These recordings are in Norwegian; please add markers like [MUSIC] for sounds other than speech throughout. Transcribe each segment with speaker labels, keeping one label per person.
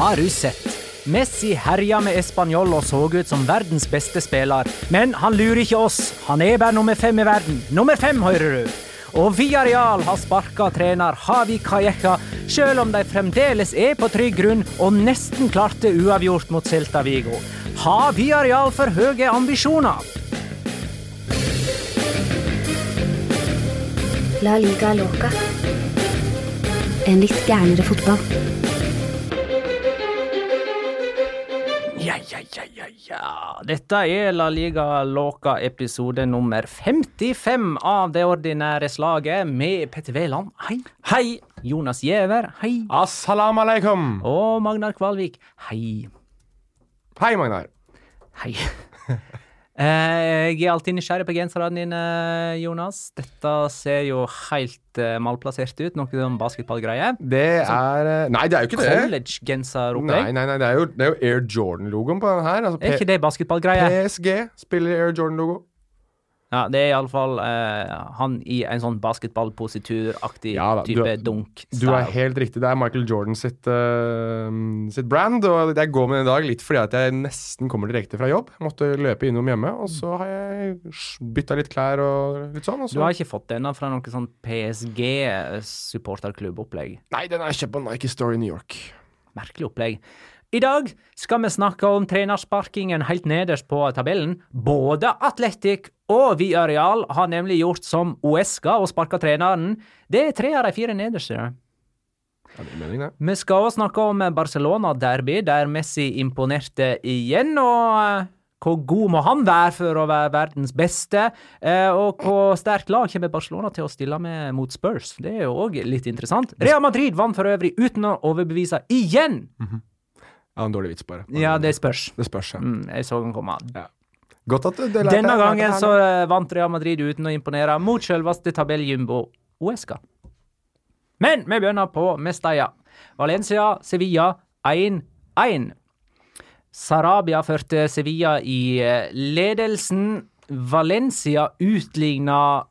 Speaker 1: Har du sett? Messi herja med Español og så ut som verdens beste spiller. Men han lurer ikke oss. Han er bare nummer fem i verden. Nummer fem, hører du. Og Villarreal har sparka trener Havi Kajekka, selv om de fremdeles er på trygg grunn og nesten klarte uavgjort mot Celta Vigo. Har Villarreal for høye ambisjoner?
Speaker 2: La liga loca. En litt gærnere fotball.
Speaker 1: Ja, ja, ja, ja, ja. Dette er La Liga Låka episode nummer 55 av det ordinære slaget med Petter Wæland. Hei. Hei. Jonas Giæver. Hei.
Speaker 3: Assalamu alaikum.
Speaker 1: Og Magnar Kvalvik. Hei.
Speaker 3: Hei, Magnar.
Speaker 1: Hei. Eh, Jeg er alltid nysgjerrig på genserne dine, Jonas. Dette ser jo helt eh, malplassert ut. Noe sånn basketballgreie.
Speaker 3: Det er eh, Nei, det er jo ikke det. Nei,
Speaker 1: College-genseropplegg.
Speaker 3: nei, nei, det er jo, det er jo Air Jordan-logoen på den her. Altså,
Speaker 1: Er ikke det basketballgreie?
Speaker 3: PSG spiller Air Jordan-logo.
Speaker 1: Ja, det er iallfall uh, han i en sånn basketballposituraktig
Speaker 3: Ja da,
Speaker 1: type dunk.
Speaker 3: Du er helt riktig. Det er Michael Jordan sitt, uh, sitt brand. Og jeg går med den i dag litt fordi at jeg nesten kommer direkte fra jobb. Jeg måtte løpe innom hjemme, og så har jeg bytta litt klær og litt sånn. Og
Speaker 1: Du har ikke fått denne fra noe sånn PSG-supporterklubbopplegg?
Speaker 3: Nei, den er kjøpt på Nike Store i New York.
Speaker 1: Merkelig opplegg. I dag skal vi snakke om trenersparkingen helt nederst på tabellen. Både Atletic og Viareal har nemlig gjort som Uesca og sparka treneren. Det er tre av de fire nederste.
Speaker 3: Ja, det.
Speaker 1: Vi skal også snakke om Barcelona-derby, der Messi imponerte igjen. og eh, hvor god må han være for å være verdens beste? Eh, og hvor sterkt lag kommer Barcelona til å stille med mot Spurs? Det er jo òg litt interessant. Real Madrid vant for øvrig uten å overbevise igjen!
Speaker 3: Ja, en dårlig vits, bare.
Speaker 1: Ja, det spørs.
Speaker 3: Det spørs, ja.
Speaker 1: Mm, jeg så den komme.
Speaker 3: Godt at du delte
Speaker 1: Denne gangen så eh, vant Real Madrid uten å imponere mot selveste tabelljumbo Uesca. Men vi begynner på Mestalla. Valencia, Sevilla 1-1. Sarabia førte Sevilla i eh, ledelsen. Valencia utligna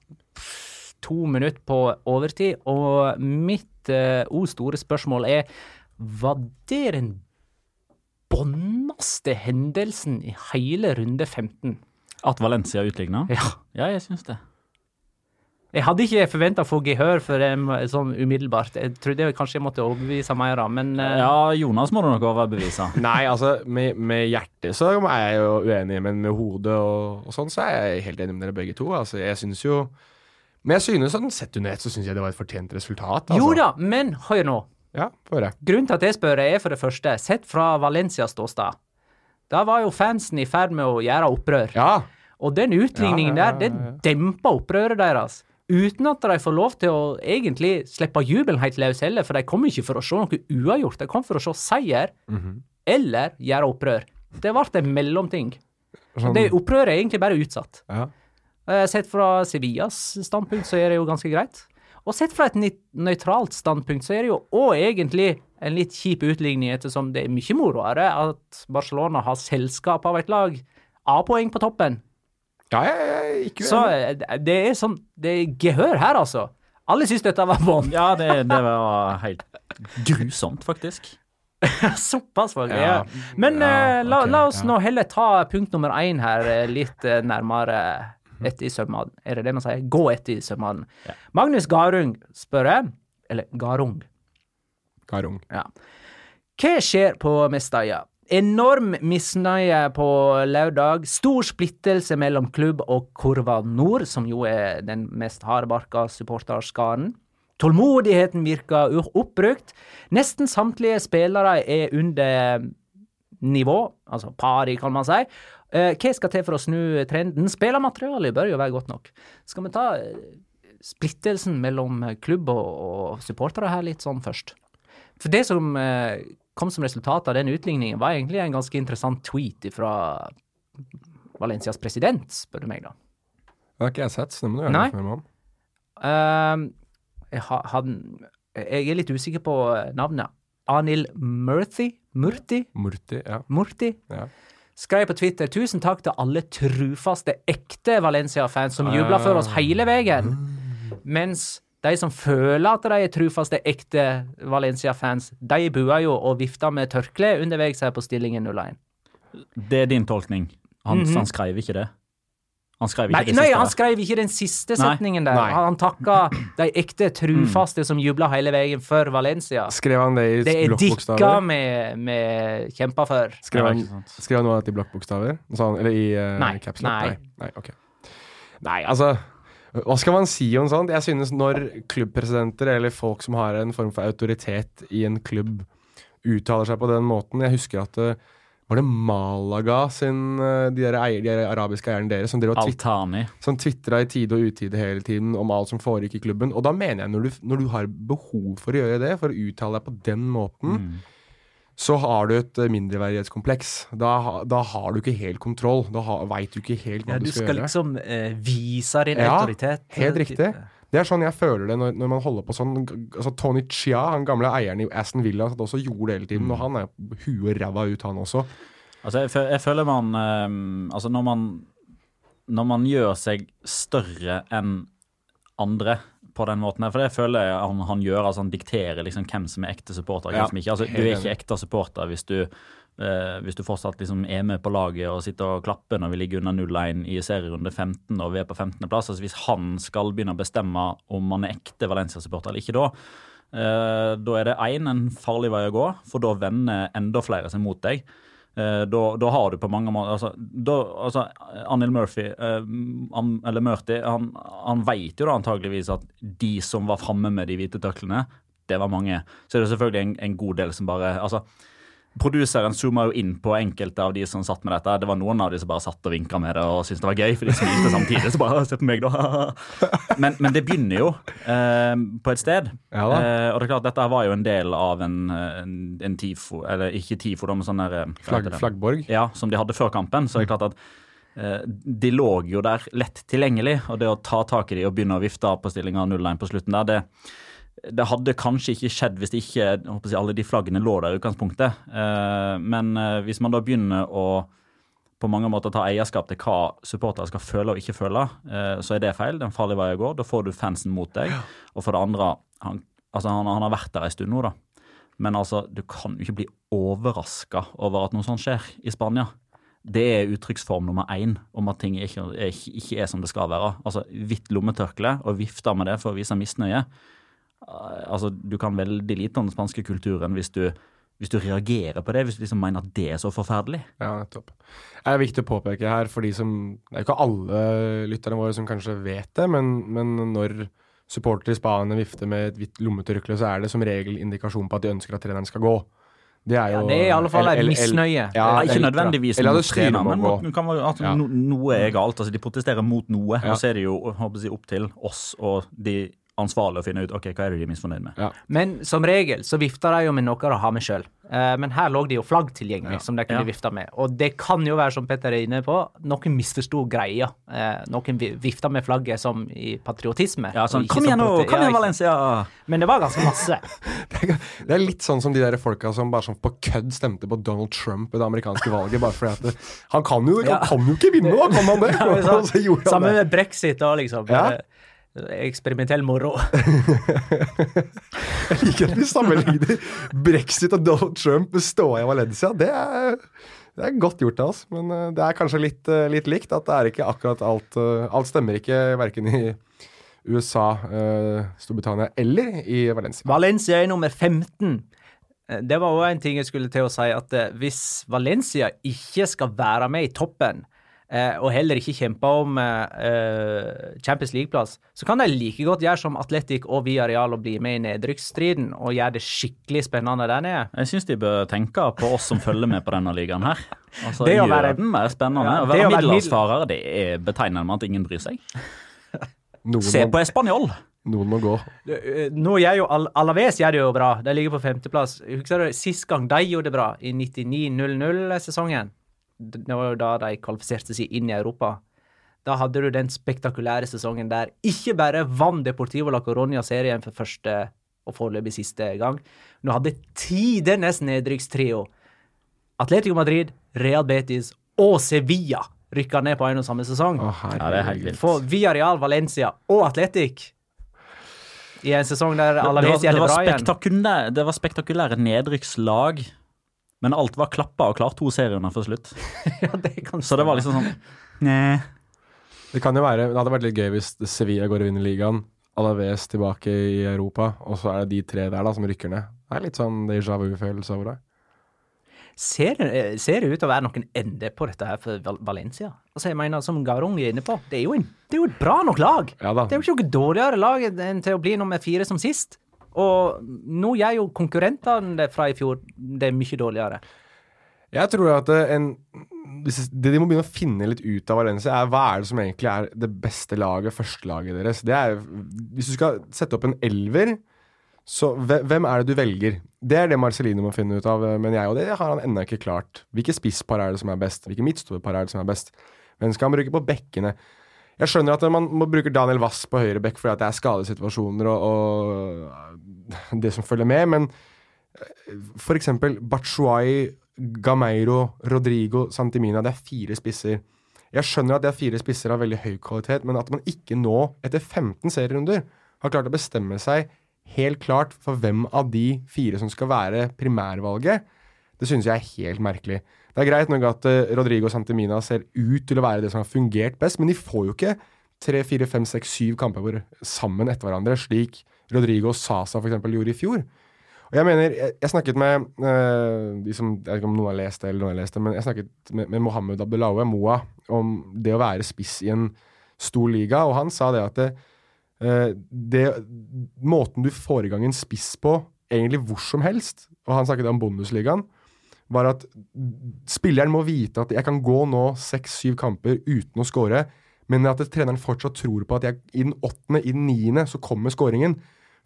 Speaker 1: to minutter på overtid, og mitt uh, o store spørsmål er Var det den bånneste hendelsen i hele runde 15?
Speaker 4: At Valencia utligna?
Speaker 1: Ja.
Speaker 4: Ja, jeg syns det.
Speaker 1: Jeg hadde ikke forventa å få gehør for det sånn umiddelbart. Jeg trodde jeg kanskje jeg måtte overbevise mer, men uh...
Speaker 4: Ja, Jonas må du nok overbevise. [LAUGHS]
Speaker 3: Nei, altså, med, med hjertet så er jeg jo uenig, men med hodet og, og sånn, så er jeg helt enig med dere begge to. Altså, jeg syns jo Men jeg synes sånn sett under ett, så syns jeg det var et fortjent resultat. Altså.
Speaker 1: Jo da, men hør nå.
Speaker 3: Ja, få høre.
Speaker 1: Grunnen til at jeg spør, er for det første, sett fra Valencias ståsted. Da var jo fansen i ferd med å gjøre opprør.
Speaker 3: Ja.
Speaker 1: Og den utligningen
Speaker 3: Ja, ja,
Speaker 1: der, det dempa opprøret deres. Uten at de får lov til å egentlig slippe jubelen helt løs heller, for de kom ikke for å se noe uavgjort. De kom for å se seier
Speaker 3: Mhm.
Speaker 1: eller gjøre opprør. Det ble en mellomting.
Speaker 3: Sånn,
Speaker 1: Det Opprøret er egentlig bare utsatt.
Speaker 3: ja.
Speaker 1: Eh, Sett fra Sevillas standpunkt så er det jo ganske greit. Og sett fra et nøytralt standpunkt så er det jo òg egentlig en litt kjip utligning, ettersom det er mye moroere at Barcelona har selskap av et lag. A-poeng på toppen.
Speaker 3: ja, jeg, jeg ikke
Speaker 1: Så eh, det er sånn Det er gehør her, altså. Alle syns dette var vondt.
Speaker 4: Ja, det, det var helt grusomt, faktisk. [LAUGHS]
Speaker 1: Såpass, faktisk. det.
Speaker 3: Ja.
Speaker 1: Men
Speaker 3: Ja,
Speaker 1: okay, la, la oss
Speaker 3: ja.
Speaker 1: nå heller ta punkt nummer én her eh, litt eh, nærmere etter i sømmene. Er det det man sier? Gå etter i sømmene. Magnus Garung spør jeg, eller Garung,
Speaker 3: Garung.
Speaker 1: ja. Hva skjer på Mestøya? Enorm misnøye på lørdag. Stor splittelse mellom klubb og Kurva Nord, som jo er den mest hardbarka supporterskaren. Tålmodigheten virker oppbrukt. Nesten samtlige spillere er under nivå, altså pari, kan man si. Eh, Hva skal til for å snu trenden? Spillermaterialet bør jo være godt nok. Skal vi ta eh, splittelsen mellom klubb og, og supportere her litt sånn først? For det som eh, kom som resultat av den utligningen, var egentlig en ganske interessant tweet fra Valencias president, spør du meg, da.
Speaker 3: Det har ikke jeg sett, så det må du litt mer med om.
Speaker 1: Uh, jeg, ha, han, jeg er litt usikker på navnet. Anil Murthy? Murthy?
Speaker 3: Murthy, ja.
Speaker 1: Murthy.
Speaker 3: ja.
Speaker 1: Skrev på Twitter 'Tusen takk til alle trufaste, ekte Valencia-fans som jubla for oss hele veien'. Mens De som føler at de er trufaste, ekte Valencia-fans, de buer jo og vifter med tørkle underveis her på stillingen 0-1.
Speaker 4: Det er din tolkning. Han, han skrev ikke det. Han skrev ikke
Speaker 1: Nei,
Speaker 4: det
Speaker 1: nei, han skrev ikke den siste
Speaker 4: Nei.
Speaker 1: setningen der.
Speaker 3: Nei.
Speaker 1: Han takka de ekte trufaste som jubla hele veien for Valencia.
Speaker 3: Skrev han det i
Speaker 1: Det er dikka
Speaker 3: blokkbokstaver?
Speaker 1: vi vi for.
Speaker 3: Skrev han, skrev han noe av dette i blokkbokstaver? Eller i uh,
Speaker 1: Nei.
Speaker 3: caps lock?
Speaker 1: Nei.
Speaker 3: Nei. Ok. Nei, altså Hva skal man si om sånt? Jeg synes når klubbpresidenter eller folk som har en form for autoritet i en klubb, uttaler seg på den måten Jeg husker at det var det Malaga sin eh, De, der eier, de der arabiske eierne deres som som tvitra i tide og utide hele tiden om alt som foregikk i klubben. Og da mener jeg, når du, når du har behov for å gjøre det, for å uttale deg på den måten,
Speaker 4: Mm.
Speaker 3: så har du et eh, mindreverdighetskompleks. Da, da har du ikke helt kontroll. Da veit du ikke helt hva
Speaker 1: Ja,
Speaker 3: du,
Speaker 1: du
Speaker 3: skal,
Speaker 1: skal
Speaker 3: gjøre.
Speaker 1: liksom eh, vise din
Speaker 3: Ja,
Speaker 1: autoritet.
Speaker 3: helt riktig. Det er sånn jeg føler det når, når man holder på sånn. Altså Tony Chia, han gamle eieren i Aston Villa, satt også gjorde det hele tiden. Og han er huet ræva ut, han også.
Speaker 4: Altså, jeg, jeg føler man um, Altså, når man Når man gjør seg større enn andre på den måten her, for det føler jeg han, han gjør. altså Han dikterer liksom hvem som er ekte supporter.
Speaker 3: Ja,
Speaker 4: hvem som ikke, altså Du er ikke ekte supporter hvis du eh, hvis du fortsatt liksom er med på laget og sitter og klapper når vi ligger under 0-1 i serierunde 15 og vi er på 15. plass. altså Hvis han skal begynne å bestemme om man er ekte Valencia-supporter eller ikke da, eh, da er det én en farlig vei å gå, for da vender enda flere seg mot deg. Eh, Da, da har du på mange måter altså, da, altså Anil Murphy, eh, han, eller Murty, han, han vet jo da antageligvis at de som var framme med de hvite tøklene, det var mange. Så det er det selvfølgelig en, en god del som bare altså Produseren zooma jo inn på enkelte av de som satt med dette. Det var noen av de som bare satt og vinka med det og syntes det var gøy, for de smilte samtidig. Så bare, se på meg da. [LAUGHS] Men, men det begynner jo eh, på et sted.
Speaker 3: Ja.
Speaker 4: Eh, og det er klart, dette var jo en del av en, en, en TIFO, eller ikke TIFO, da, men sånn der eh,
Speaker 3: Flagg, flaggborg.
Speaker 4: Ja, som de hadde før kampen. Så det er klart at eh, de lå jo der lett tilgjengelig, og det å ta tak i de og begynne å vifte av på stillinga 0-1 på slutten der, det, det hadde kanskje ikke skjedd hvis ikke jeg alle de flaggene lå der i utgangspunktet. Eh, men eh, hvis man da begynner å på mange måter ta eierskap til hva supportere skal føle og ikke føle, eh, så er det feil. Det er en farlig vei å gå. Da får du fansen mot deg. Og for det andre, han, altså han, han har vært der en stund nå, da. Men altså, du kan jo ikke bli overraska over at noe sånt skjer i Spania. Det er uttrykksform nummer én om at ting ikke ikke er som det skal være. Altså, Hvitt lommetørkle og vifte med det for å vise misnøye. Eh, Altså, Du kan veldig lite om den spanske kulturen hvis du, hvis du reagerer på det, hvis du liksom mener at det er så forferdelig.
Speaker 3: Ja, nettopp. Det er viktig å påpeke her for de som Det er jo ikke alle lytterne våre som kanskje vet det, men, men når supportere i Spania vifter med et hvitt lommetørkle, så er det som regel indikasjon på at de ønsker at treneren skal gå. Det er jo
Speaker 1: Ja, det er i alle fall
Speaker 3: eller-
Speaker 1: en misnøye.
Speaker 3: Ja,
Speaker 4: Ja, ikke nødvendigvis mot
Speaker 3: at styret
Speaker 4: trener,
Speaker 3: må
Speaker 4: men mot, kan være at
Speaker 3: Ja.
Speaker 4: no, noe er galt. altså De protesterer mot noe,
Speaker 3: Ja.
Speaker 4: og så er det jo håper jeg, opp til oss og de ansvarlige å finne ut ok, hva er det de er misfornøyd med.
Speaker 3: Ja.
Speaker 1: Men som regel så vifter de jo med noe å ha med sjøl. men her lå det jo flagg tilgjengelig
Speaker 3: Ja.
Speaker 1: som de kunne
Speaker 4: Ja.
Speaker 1: vifte med. Og det kan jo være, som Petter er inne på, noen misforsto greia. Eh, noen vi- vifta med flagget som i patriotisme.
Speaker 4: Ja, sånn, Kom igjen nå! Kom igjen, Valencia!
Speaker 1: Men det var ganske masse. [LAUGHS]
Speaker 3: Det er litt sånn som de der folka som bare sånn på kødd stemte på Donald Trump i det amerikanske valget. Bare fordi at det, Han kan jo,
Speaker 1: Ja.
Speaker 3: han kan jo ikke vinne, da! Kan han det? [LAUGHS] Og
Speaker 1: Samme med brexit da, liksom.
Speaker 3: Ja.
Speaker 1: Eksperimentell moro. [LAUGHS]
Speaker 3: Jeg liker at vi sammenligner brexit og Donald Trump med ståa i Valencia. Det er, det er godt gjort av oss, men eh, det er kanskje litt, eh, litt likt. At det er ikke akkurat alt eh, Alt stemmer ikke verken i USA, Storbritannia eller i Valencia.
Speaker 1: Valencia er nummer 15. Eh, Det var òg en ting jeg skulle til å si, at hvis Valencia ikke skal være med i toppen, og heller ikke kjempe om eh, eh, Champions League-plass, så kan de like godt gjøre som Atletic og Villarreal og bli med i nedrykksstriden og gjøre det skikkelig spennende der nede.
Speaker 4: Jeg syns de bør tenke på oss som følger med på denne ligaen her. [LAUGHS] Altså,
Speaker 1: Det å
Speaker 4: Gjør
Speaker 1: være-
Speaker 4: den mer spennende.
Speaker 1: Ja,
Speaker 4: å
Speaker 1: det
Speaker 4: være middelhavsfarer, det er betegnende med at ingen bryr seg. [LAUGHS]
Speaker 3: Noen,
Speaker 4: Se
Speaker 3: må,
Speaker 4: på Español!
Speaker 3: noen må gå.
Speaker 1: Eh, Nå gjør jo Al Alaves gjør det jo bra. De ligger på femteplass. Husker du sist gang de gjorde det bra? I 99-00-sesongen. Det var jo da de kvalifiserte seg inn i Europa. Da hadde du den spektakulære sesongen der ikke bare vant Deportivo la Coronia serien for første og foreløpig siste gang. Du hadde tidenes nedrykkstrio. Atletico Madrid, Real Betis og Sevilla rykka ned på en og samme sesong.
Speaker 3: Å,
Speaker 4: Ja, det er helt vilt.
Speaker 1: For Villarreal, Valencia og Atletic I en sesong der
Speaker 4: Alavesia var
Speaker 1: bra igjen.
Speaker 4: det var spektakulære nedrykkslag, men alt var klappa og klart to serierunder før slutt. [LAUGHS]
Speaker 1: Ja, det kan
Speaker 4: Så det var liksom sånn Nei.
Speaker 3: Det kan jo være, det hadde vært litt gøy hvis Sevilla går og vinner ligaen, Alaves tilbake i Europa, og så er det de tre der da som rykker ned. Det er litt sånn déjà vu-følelse over det.
Speaker 1: Ser, det- ser det ut til å være noen ende på dette her for Val- Valencia? Altså, jeg mener, som Garung er inne på, det er jo, en, det er jo et bra nok lag.
Speaker 3: Ja da.
Speaker 1: Det er jo ikke noe dårligere lag enn til å bli nummer fire som sist. Og nå gjør jo konkurrentene fra i fjor det er mye dårligere.
Speaker 3: Jeg tror at en, det de må begynne å finne litt ut av Valencia, er hva er det som egentlig er det beste laget, førstelaget deres. Er, hvis du skal sette opp en elver, så hvem er det du velger? Det er det Marcelino må finne ut av, men jeg, og det har han ennå ikke klart. Hvilke spisspar er det som er best? Hvilke midtstopperpar er det som er best? Hvem skal han bruke på bekkene? Jeg skjønner at man må bruke Daniel Wass på høyre bekk fordi at det er skadesituasjoner og, og det som følger med, men for eksempel Batshuayi, Gameiro, Rodrigo, Santimina. Det er fire spisser. Jeg skjønner at det er fire spisser av veldig høy kvalitet, men at man ikke nå, etter 15 serierunder, har klart å bestemme seg helt klart for hvem av de fire som skal være primærvalget, det synes jeg er helt merkelig. Det er greit nok at eh, Rodrigo Santemina ser ut til å være det som har fungert best, men de får jo ikke tre, fire, fem, seks, syv kamper sammen etter hverandre, slik Rodrigo Sasa f.eks. gjorde i fjor. Og jeg mener, jeg, jeg snakket med eh, de som, Jeg vet ikke om noen har lest det, eller noen har lest det, men jeg snakket med, med Mohammed Abdelawe Moa om det å være spiss i en stor liga, og han sa det at det, eh, det, måten du får i gang en spiss på, egentlig hvor som helst, og han snakket om Bundesligaen, var at spilleren må vite at jeg kan gå nå seks-syv kamper uten å score, men at treneren fortsatt tror på at jeg, i den åttende, i den niende, så kommer scoringen.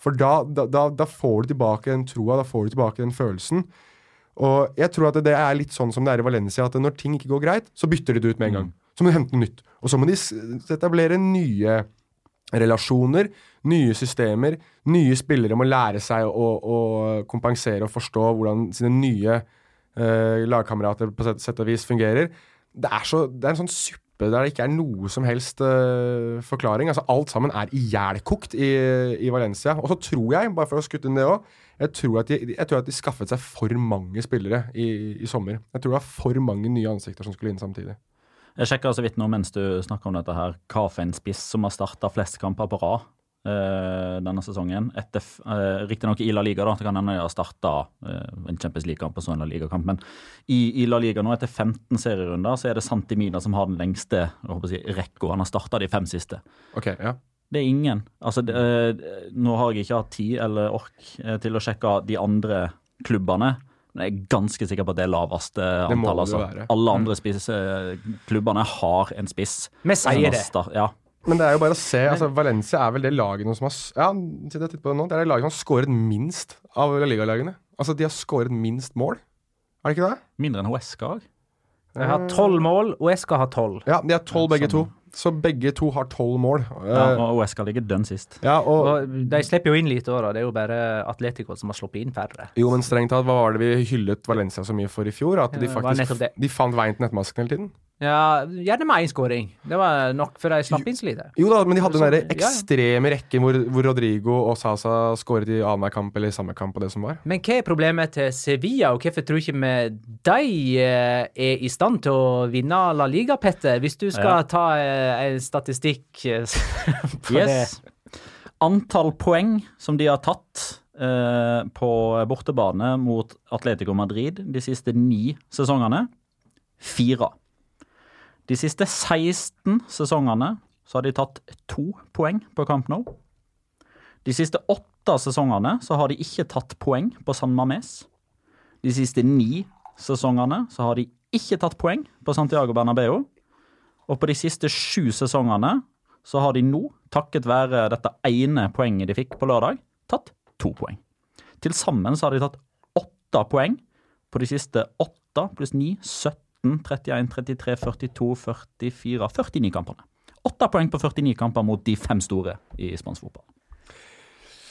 Speaker 3: For da, da, da, får du tilbake den troa, da får du tilbake den følelsen. Og jeg tror at det er litt sånn som det er i Valencia, at når ting ikke går greit, så bytter de det ut med en gang. Så må de hente noe nytt. Og så må de etablere nye relasjoner, nye systemer. Nye spillere må lære seg å, å kompensere og forstå hvordan sine nye eh, lagkamerater på sett, og vis fungerer. Det er, så, det er en sånn suppe der det ikke er noe som helst uh, forklaring. Altså Alt sammen er ihjelkokt i, i Valencia. Og så tror jeg, bare for å skutte inn det òg, jeg, jeg tror at de skaffet seg for mange spillere i, i sommer. Jeg tror det var for mange nye ansikter som skulle inn samtidig.
Speaker 4: Jeg sjekka så vidt nå mens du snakker om dette her, hva for en spiss som har starta flest kamper på rad denne sesongen. Etter, uh, Riktignok i La Liga, da, det kan hende de har starta en Champions League-kamp og så en La Liga-kamp, men i, i La Liga nå, etter 15 serierunder, så er det Santimina som har den lengste jeg rekka. Han har starta de fem siste.
Speaker 3: Okay, ja.
Speaker 4: Det er ingen. Altså, det, eh, nå har jeg ikke hatt tid eller ork eh, til å sjekke de andre klubbene. Men jeg er ganske sikker på at det er laveste
Speaker 3: Det må
Speaker 4: antall.
Speaker 3: det
Speaker 4: Altså. Alle andre spiss, eh, klubbene har en spiss.
Speaker 1: Vi sier det.
Speaker 4: Ja.
Speaker 3: Men det er jo bare å se. altså Valencia er vel det laget som har Ja, jeg på det nå. Det er det laget som har skåret minst av La Liga-lagene. Altså, de har skåret minst mål. Er det ikke det?
Speaker 4: Mindre enn Huesca òg.
Speaker 1: Jeg har tolv mål, Huesca har tolv.
Speaker 3: Ja, de har tolv begge to. Så begge to har tolv mål.
Speaker 4: Ja,
Speaker 3: Eh,
Speaker 4: og Huesca ligger dønn sist.
Speaker 3: ja, og
Speaker 1: Og de slipper jo inn lite òg, da. Det er jo bare Atletico som har sluppet inn færre.
Speaker 3: Jo, men strengt tatt, hva var det vi hyllet Valencia så mye for i fjor? At de faktisk de fant veien til nettmasken hele tiden?
Speaker 1: Ja, gjerne med én skåring. Det var nok, for de slapp inn så lite.
Speaker 3: Jo da, men de hadde den der
Speaker 1: Ja, ja.
Speaker 3: ekstreme rekken hvor, hvor Rodrigo og Sasa skåret i annenhver kamp eller i samme kamp og det som var.
Speaker 1: Men hva er problemet til Sevilla, og hvorfor tror ikke vi de eh, er i stand til å vinne La Liga, Petter? Hvis du skal
Speaker 4: Ja.
Speaker 1: ta eh, en statistikk eh, [LAUGHS] på
Speaker 4: Yes. Antall poeng som de har tatt eh, på bortebane mot Atletico Madrid de siste ni sesongene fire. De siste 16 sesongene så har de tatt to poeng på Camp Nou. De siste åtte sesongene så har de ikke tatt poeng på San Mames. De siste ni sesongene så har de ikke tatt poeng på Santiago Bernabeu. Og på de siste sju sesongene så har de nå, takket være dette ene poenget de fikk på lørdag, tatt to poeng. Til sammen så har de tatt åtte poeng på de siste åtte pluss ni, 17, 31, 33, 42, 44, 49 kampene. Åtte poeng på 49 kamper mot de fem store i spansk fotball.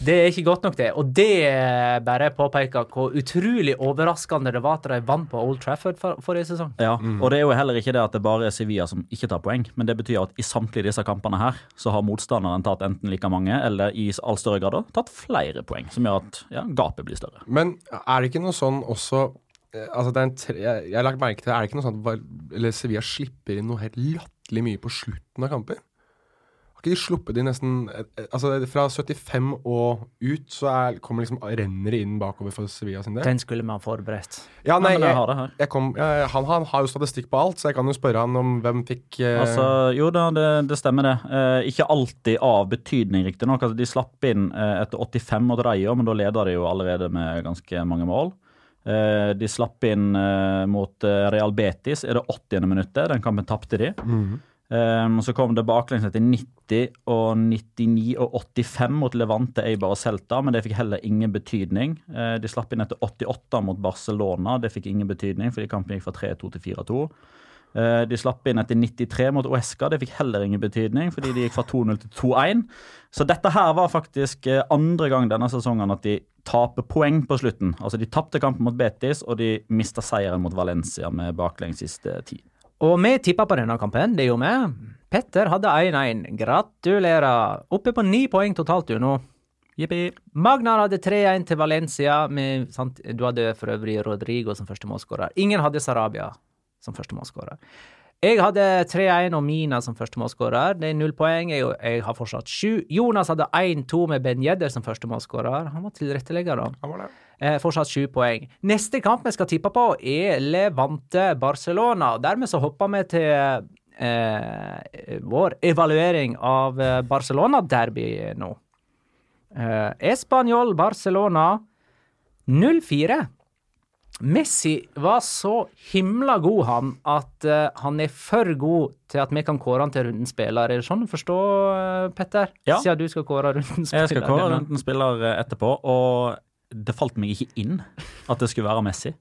Speaker 1: Det er ikke godt nok, det. Og det eh, bare påpeker hvor utrolig overraskende det var at de vant på Old Trafford for, forrige sesong.
Speaker 4: Ja, og det er jo heller ikke det at det bare er Sevilla som ikke tar poeng, men det betyr at i samtlige disse kampene her, så har motstanderen tatt enten like mange, eller i all større grad tatt flere poeng, som gjør at ja, gapet blir større.
Speaker 3: Men er det ikke noe sånn også Altså er en tre, jeg, jeg har lagt merke til Er det ikke noe sånn at Sevilla slipper inn noe helt latterlig mye på slutten av kamper? Har ikke de sluppet inn nesten eh, eh, Altså Fra 75 og ut så er, kommer liksom renner det inn bakover for Sevilla sin del.
Speaker 1: Den skulle man forberedt.
Speaker 3: Ja, nei,
Speaker 4: jeg
Speaker 3: jeg, kom, ja, han, han har jo statistikk på alt, så jeg kan jo spørre han om hvem fikk eh,
Speaker 4: Altså, jo da, det, det stemmer det. Eh, ikke alltid av betydning, riktignok. Altså, de slapp inn eh, etter 85 mot Rayo, men da leder de jo allerede med ganske mange mål. Eh, de slapp inn eh, mot eh, Real Betis i det 80. minuttet. Den kampen tapte de. Mm. Um, så kom det baklengs etter 90 og 99 og 85 mot Levante, Eibar og Celta, men det fikk heller ingen betydning. Uh, de slapp inn etter 88 mot Barcelona, det fikk ingen betydning fordi kampen gikk fra 3-2 til 4-2. Uh, De slapp inn etter 93 mot Uesca. Det fikk heller ingen betydning, fordi de gikk fra 2-0 til 2-1. Så dette her var faktisk andre gang denne sesongen at de taper poeng på slutten. Altså De tapte kampen mot Betis, og de mista seieren mot Valencia med baklengs siste ti.
Speaker 1: Og vi tippa på denne kampen, det gjorde vi. Petter hadde 1-1. Gratulerer. Oppe på ni poeng totalt du nå.
Speaker 4: Jippi.
Speaker 1: Magnar hadde 3-1 til Valencia. Med, sant, du hadde for øvrig Rodrigo som første målskårer. Ingen hadde Sarabia som første målskårer. Jeg hadde 3-1 og Mina som førstemålsskårer. Det er null poeng. Jeg, jeg har fortsatt sju. Jonas hadde 1-2 med Ben Jedder som førstemålsskårer. Han var tilrettelegger, da.
Speaker 3: Han var det.
Speaker 1: Eh, fortsatt sju poeng. Neste kamp vi skal tippe på, er Levante Barcelona. Dermed så hopper vi til eh, vår evaluering av eh, Barcelona-derby nå. Eh, Español Barcelona 0-4. Messi var så himla god, han, at uh, han er for god til at vi kan kåre han til rundens spiller. Er det sånn å forstå, eh, Petter?
Speaker 4: Ja.
Speaker 1: Siden du skal kåre rundens spiller.
Speaker 4: Jeg skal kåre rundens spiller eh, etterpå, og det falt meg ikke inn at det skulle være Messi.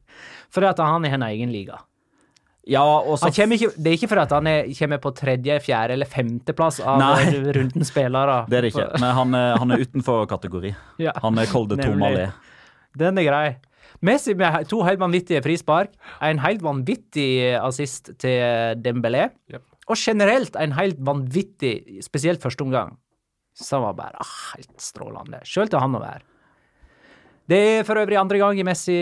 Speaker 1: Fordi at han er en egen liga.
Speaker 4: Ja,
Speaker 1: ikke, det er ikke fordi at han er, kommer på tredje, fjerde eller femteplass av
Speaker 4: Nei.
Speaker 1: rundens spillere. [LAUGHS]
Speaker 4: Det er det ikke. Men han han er utenfor kategori. [LAUGHS]
Speaker 1: Ja.
Speaker 4: Han er Kolde. Tomalé.
Speaker 1: Den er grei. Messi med to helt vanvittige frispark, en helt vanvittig assist til Dembélé,
Speaker 3: Yep.
Speaker 1: og generelt en helt vanvittig, spesielt første omgang, som var bare ah, helt strålende. Sjøl til han å være. Det er for øvrig andre gang i Messi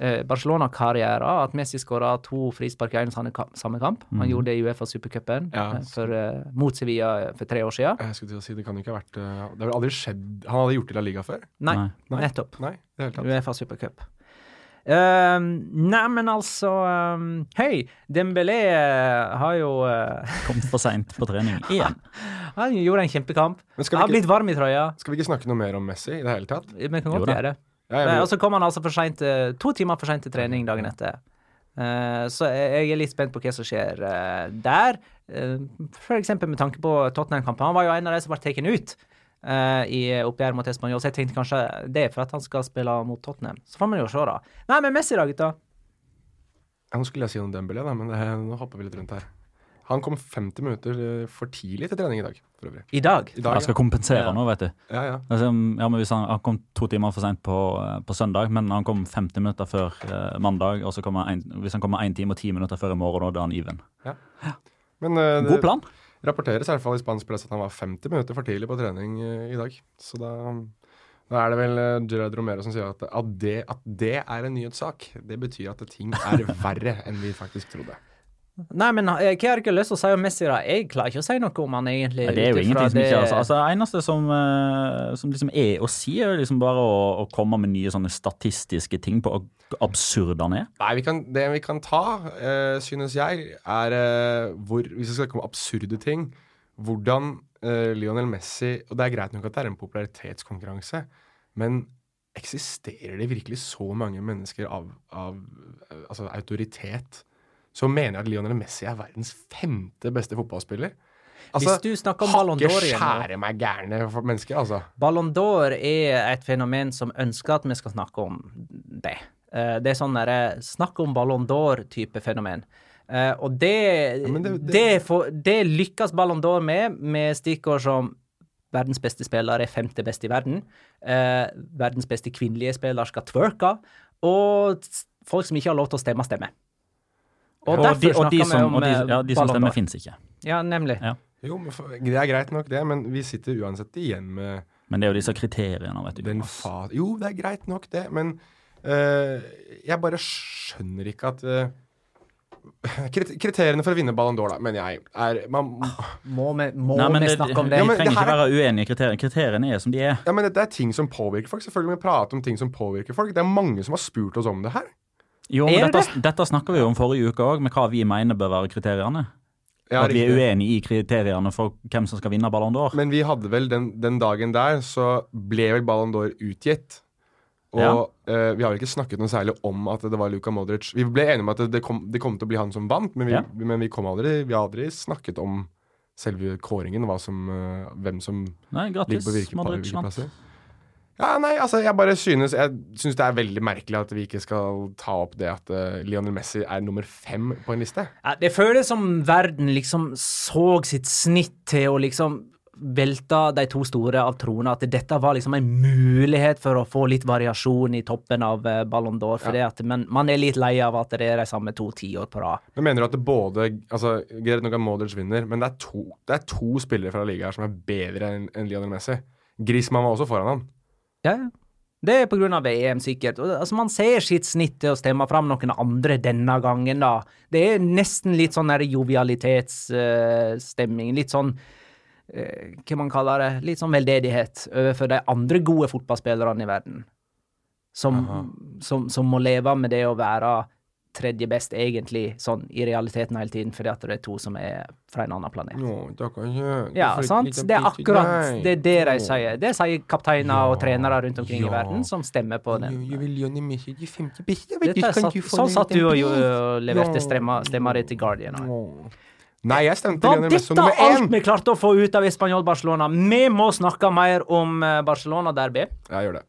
Speaker 1: eh, Barcelona-karrieren at Messi skåra to frispark i en samme kamp. Han gjorde det i Uefa Supercupen
Speaker 3: Ja.
Speaker 1: eh, eh, mot Sevilla for tre år siden.
Speaker 3: Jeg skulle til å si, Det kan ikke ha vært eh, Det har vel aldri skjedd Han hadde gjort det i La Liga før?
Speaker 1: Nei,
Speaker 3: Nei.
Speaker 1: nettopp.
Speaker 3: Nei.
Speaker 1: Uefa Supercup. Uh, Neimen, altså um, Hei, Dembélé eh, har jo [LAUGHS] uh,
Speaker 4: Kommet for seint på trening [LAUGHS] igjen.
Speaker 1: Han gjorde en kjempekamp.
Speaker 3: Men skal
Speaker 1: Har blitt varm i trøya.
Speaker 3: skal vi ikke snakke noe mer om Messi i det hele tatt?
Speaker 1: Vi kan godt gjøre det.
Speaker 3: Ja, vil-
Speaker 1: Og så kom han altså for sent, eh, to timer for seint til trening dagen etter. Uh, så jeg er litt spent på hva som skjer uh, der. Uh, eksempel med tanke på Tottenham-kampen. Han var jo en av de som ble tatt ut eh, i oppgjør mot Español, så jeg tenkte kanskje det er for at han skal spille mot Tottenham. Så får man jo se, da. Nei, men Messi da, gutta.
Speaker 3: Ja, nå skulle jeg si noe om Dembélé, da, men det, nå hopper vi litt rundt her. Han kom 50 minutter eh, for tidlig til trening i dag, for øvrig.
Speaker 1: I dag.
Speaker 3: I dag,
Speaker 4: Han skal kompensere
Speaker 1: Ja.
Speaker 4: nå, vet du.
Speaker 3: ja. ja,
Speaker 4: Altså, ja, men hvis han, han kom to timer for seint på, eh, på søndag, men han kom 50 minutter før eh, mandag. og så kommer en, Hvis han kommer 1 time og 10 minutter før i morgen, da er han even.
Speaker 3: ja. Men uh,
Speaker 4: God plan.
Speaker 3: det rapporteres i hvert fall i spansk press at han var 50 minutter for tidlig på trening eh, i dag. Så da, da er det vel eh, Gerard Romero som sier at, at, det, at det er en nyhetssak. Det betyr at ting er [LAUGHS] verre enn vi faktisk trodde.
Speaker 1: Nei, men eh, hva har dere lyst til å si om Messi, da? Jeg klarer ikke å si noe om han egentlig.
Speaker 4: Ja, det er jo ingenting som ikke altså, altså, Det eneste som, eh, som liksom er å si, er liksom bare å, å komme med nye sånne statistiske ting på hvor absurd han er.
Speaker 3: Nei, vi kan, det vi kan ta, uh, synes jeg, er uh, hvor Hvis vi skal snakke om absurde ting, hvordan uh, Lionel Messi Og det er greit nok at det er en popularitetskonkurranse, men eksisterer det virkelig så mange mennesker av, av altså autoritet som mener jeg at Lionel Messi er verdens femte beste fotballspiller? Altså,
Speaker 1: Hvis du snakker om Ballon d'Or igjen Hakke
Speaker 3: skjære meg gærne for mennesker, altså.
Speaker 1: Ballon d'Or er et fenomen som ønsker at vi skal snakke om det. Eh, Det er sånn derre snakk om Ballon d'Or-type fenomen. Eh, og det,
Speaker 3: ja,
Speaker 1: det,
Speaker 3: det- det-
Speaker 1: får- det lykkes Ballon d'Or med, med stikkord som verdens beste spiller er femte best i verden. Eh, verdens beste kvinnelige spiller skal twerke. Og folk som ikke har lov til å stemme, stemmer. Og,
Speaker 4: Og de, og de som,
Speaker 1: om
Speaker 4: og de,
Speaker 1: eh,
Speaker 4: ja, de som stemmer,
Speaker 1: finnes
Speaker 4: fins ikke.
Speaker 1: Ja, nemlig.
Speaker 4: Ja.
Speaker 3: Jo, Det er greit nok, det, men vi sitter uansett igjen med
Speaker 4: Men det er jo disse kriteriene, vet du.
Speaker 3: den fa... Jo, det er greit nok, det, men uh, jeg bare skjønner ikke at [LAUGHS] uh, Kriteriene for å vinne Ballon d'Or, da, mener jeg, er man,
Speaker 1: Må vi, må
Speaker 4: Nei,
Speaker 1: vi
Speaker 4: det,
Speaker 1: snakke om
Speaker 4: vi
Speaker 1: det?
Speaker 3: Ja, men
Speaker 4: trenger
Speaker 3: det her
Speaker 4: ikke være uenige i kriteriene. Kriteriene er som de er.
Speaker 3: Ja, men det er ting som påvirker folk. Selvfølgelig må vi prate om ting som påvirker folk. Det er mange som har spurt oss om det her.
Speaker 4: Jo, men dette, dette snakka vi jo om forrige uke òg, med hva vi mener bør være kriteriene.
Speaker 3: Ja,
Speaker 4: at vi er uenige i kriteriene for hvem som skal vinne Ballon d'Or.
Speaker 3: Men vi hadde vel den, den dagen der, så ble vel Ballon d'Or utgitt. Og eh, vi har vel ikke snakket noe særlig om at det var Luka Modric. Vi ble enige om at det, det, kom, det kom til å bli han som vant, men vi,
Speaker 4: Ja.
Speaker 3: men vi kom aldri Vi har aldri snakket om selve kåringen, hva som, uh, hvem som
Speaker 4: Nei,
Speaker 3: ligger på virke, virkeplasser. Ja, nei, altså, jeg bare synes Jeg synes det er veldig merkelig at vi ikke skal ta opp det at uh, Lionel Messi er nummer fem på en liste.
Speaker 1: Ja, det føles som verden liksom så sitt snitt til å liksom velte de to store av trona. At dette var liksom en mulighet for å få litt variasjon i toppen av eh, Ballon d'Or. For det at man, man er litt lei av at det er de samme to tiår på rad.
Speaker 3: Men mener du at det både altså, Greit nok at Modric vinner, men det er, to, det er to spillere fra ligaen som er bedre enn en Lionel Messi. Griezmann var også foran han.
Speaker 1: Ja. Det er på grunn av EM, sikkert. Altså, man ser sitt snitt til å stemme fram noen andre denne gangen, da. Det er nesten litt sånn jovialitetsstemning. Uh, litt sånn uh, Hva man kaller det? Litt sånn veldedighet overfor de andre gode fotballspillerne i verden. Som, som, som må leve med det å være tredje best, egentlig, sånn i realiteten hele tiden, fordi at det er to som er fra en annen planet.
Speaker 3: No, da kan jeg,
Speaker 1: Ja, sant? Det er akkurat det, er det de sier. Det sier kapteiner og trenere rundt omkring i verden som stemmer på den.
Speaker 3: Jeg vil Lionel Messi de femte beste. vet
Speaker 1: Dette
Speaker 3: kan
Speaker 1: satt,
Speaker 3: du få
Speaker 1: sånn satt du og, og leverte
Speaker 3: Ja.
Speaker 1: stemma, stemma di til Guardian. også.
Speaker 3: Nei, jeg stemte
Speaker 1: Var dette alt vi klarte å få ut av Español Barcelona? Vi må snakke mer om eh, Barcelona-derby.
Speaker 3: Jeg gjør det.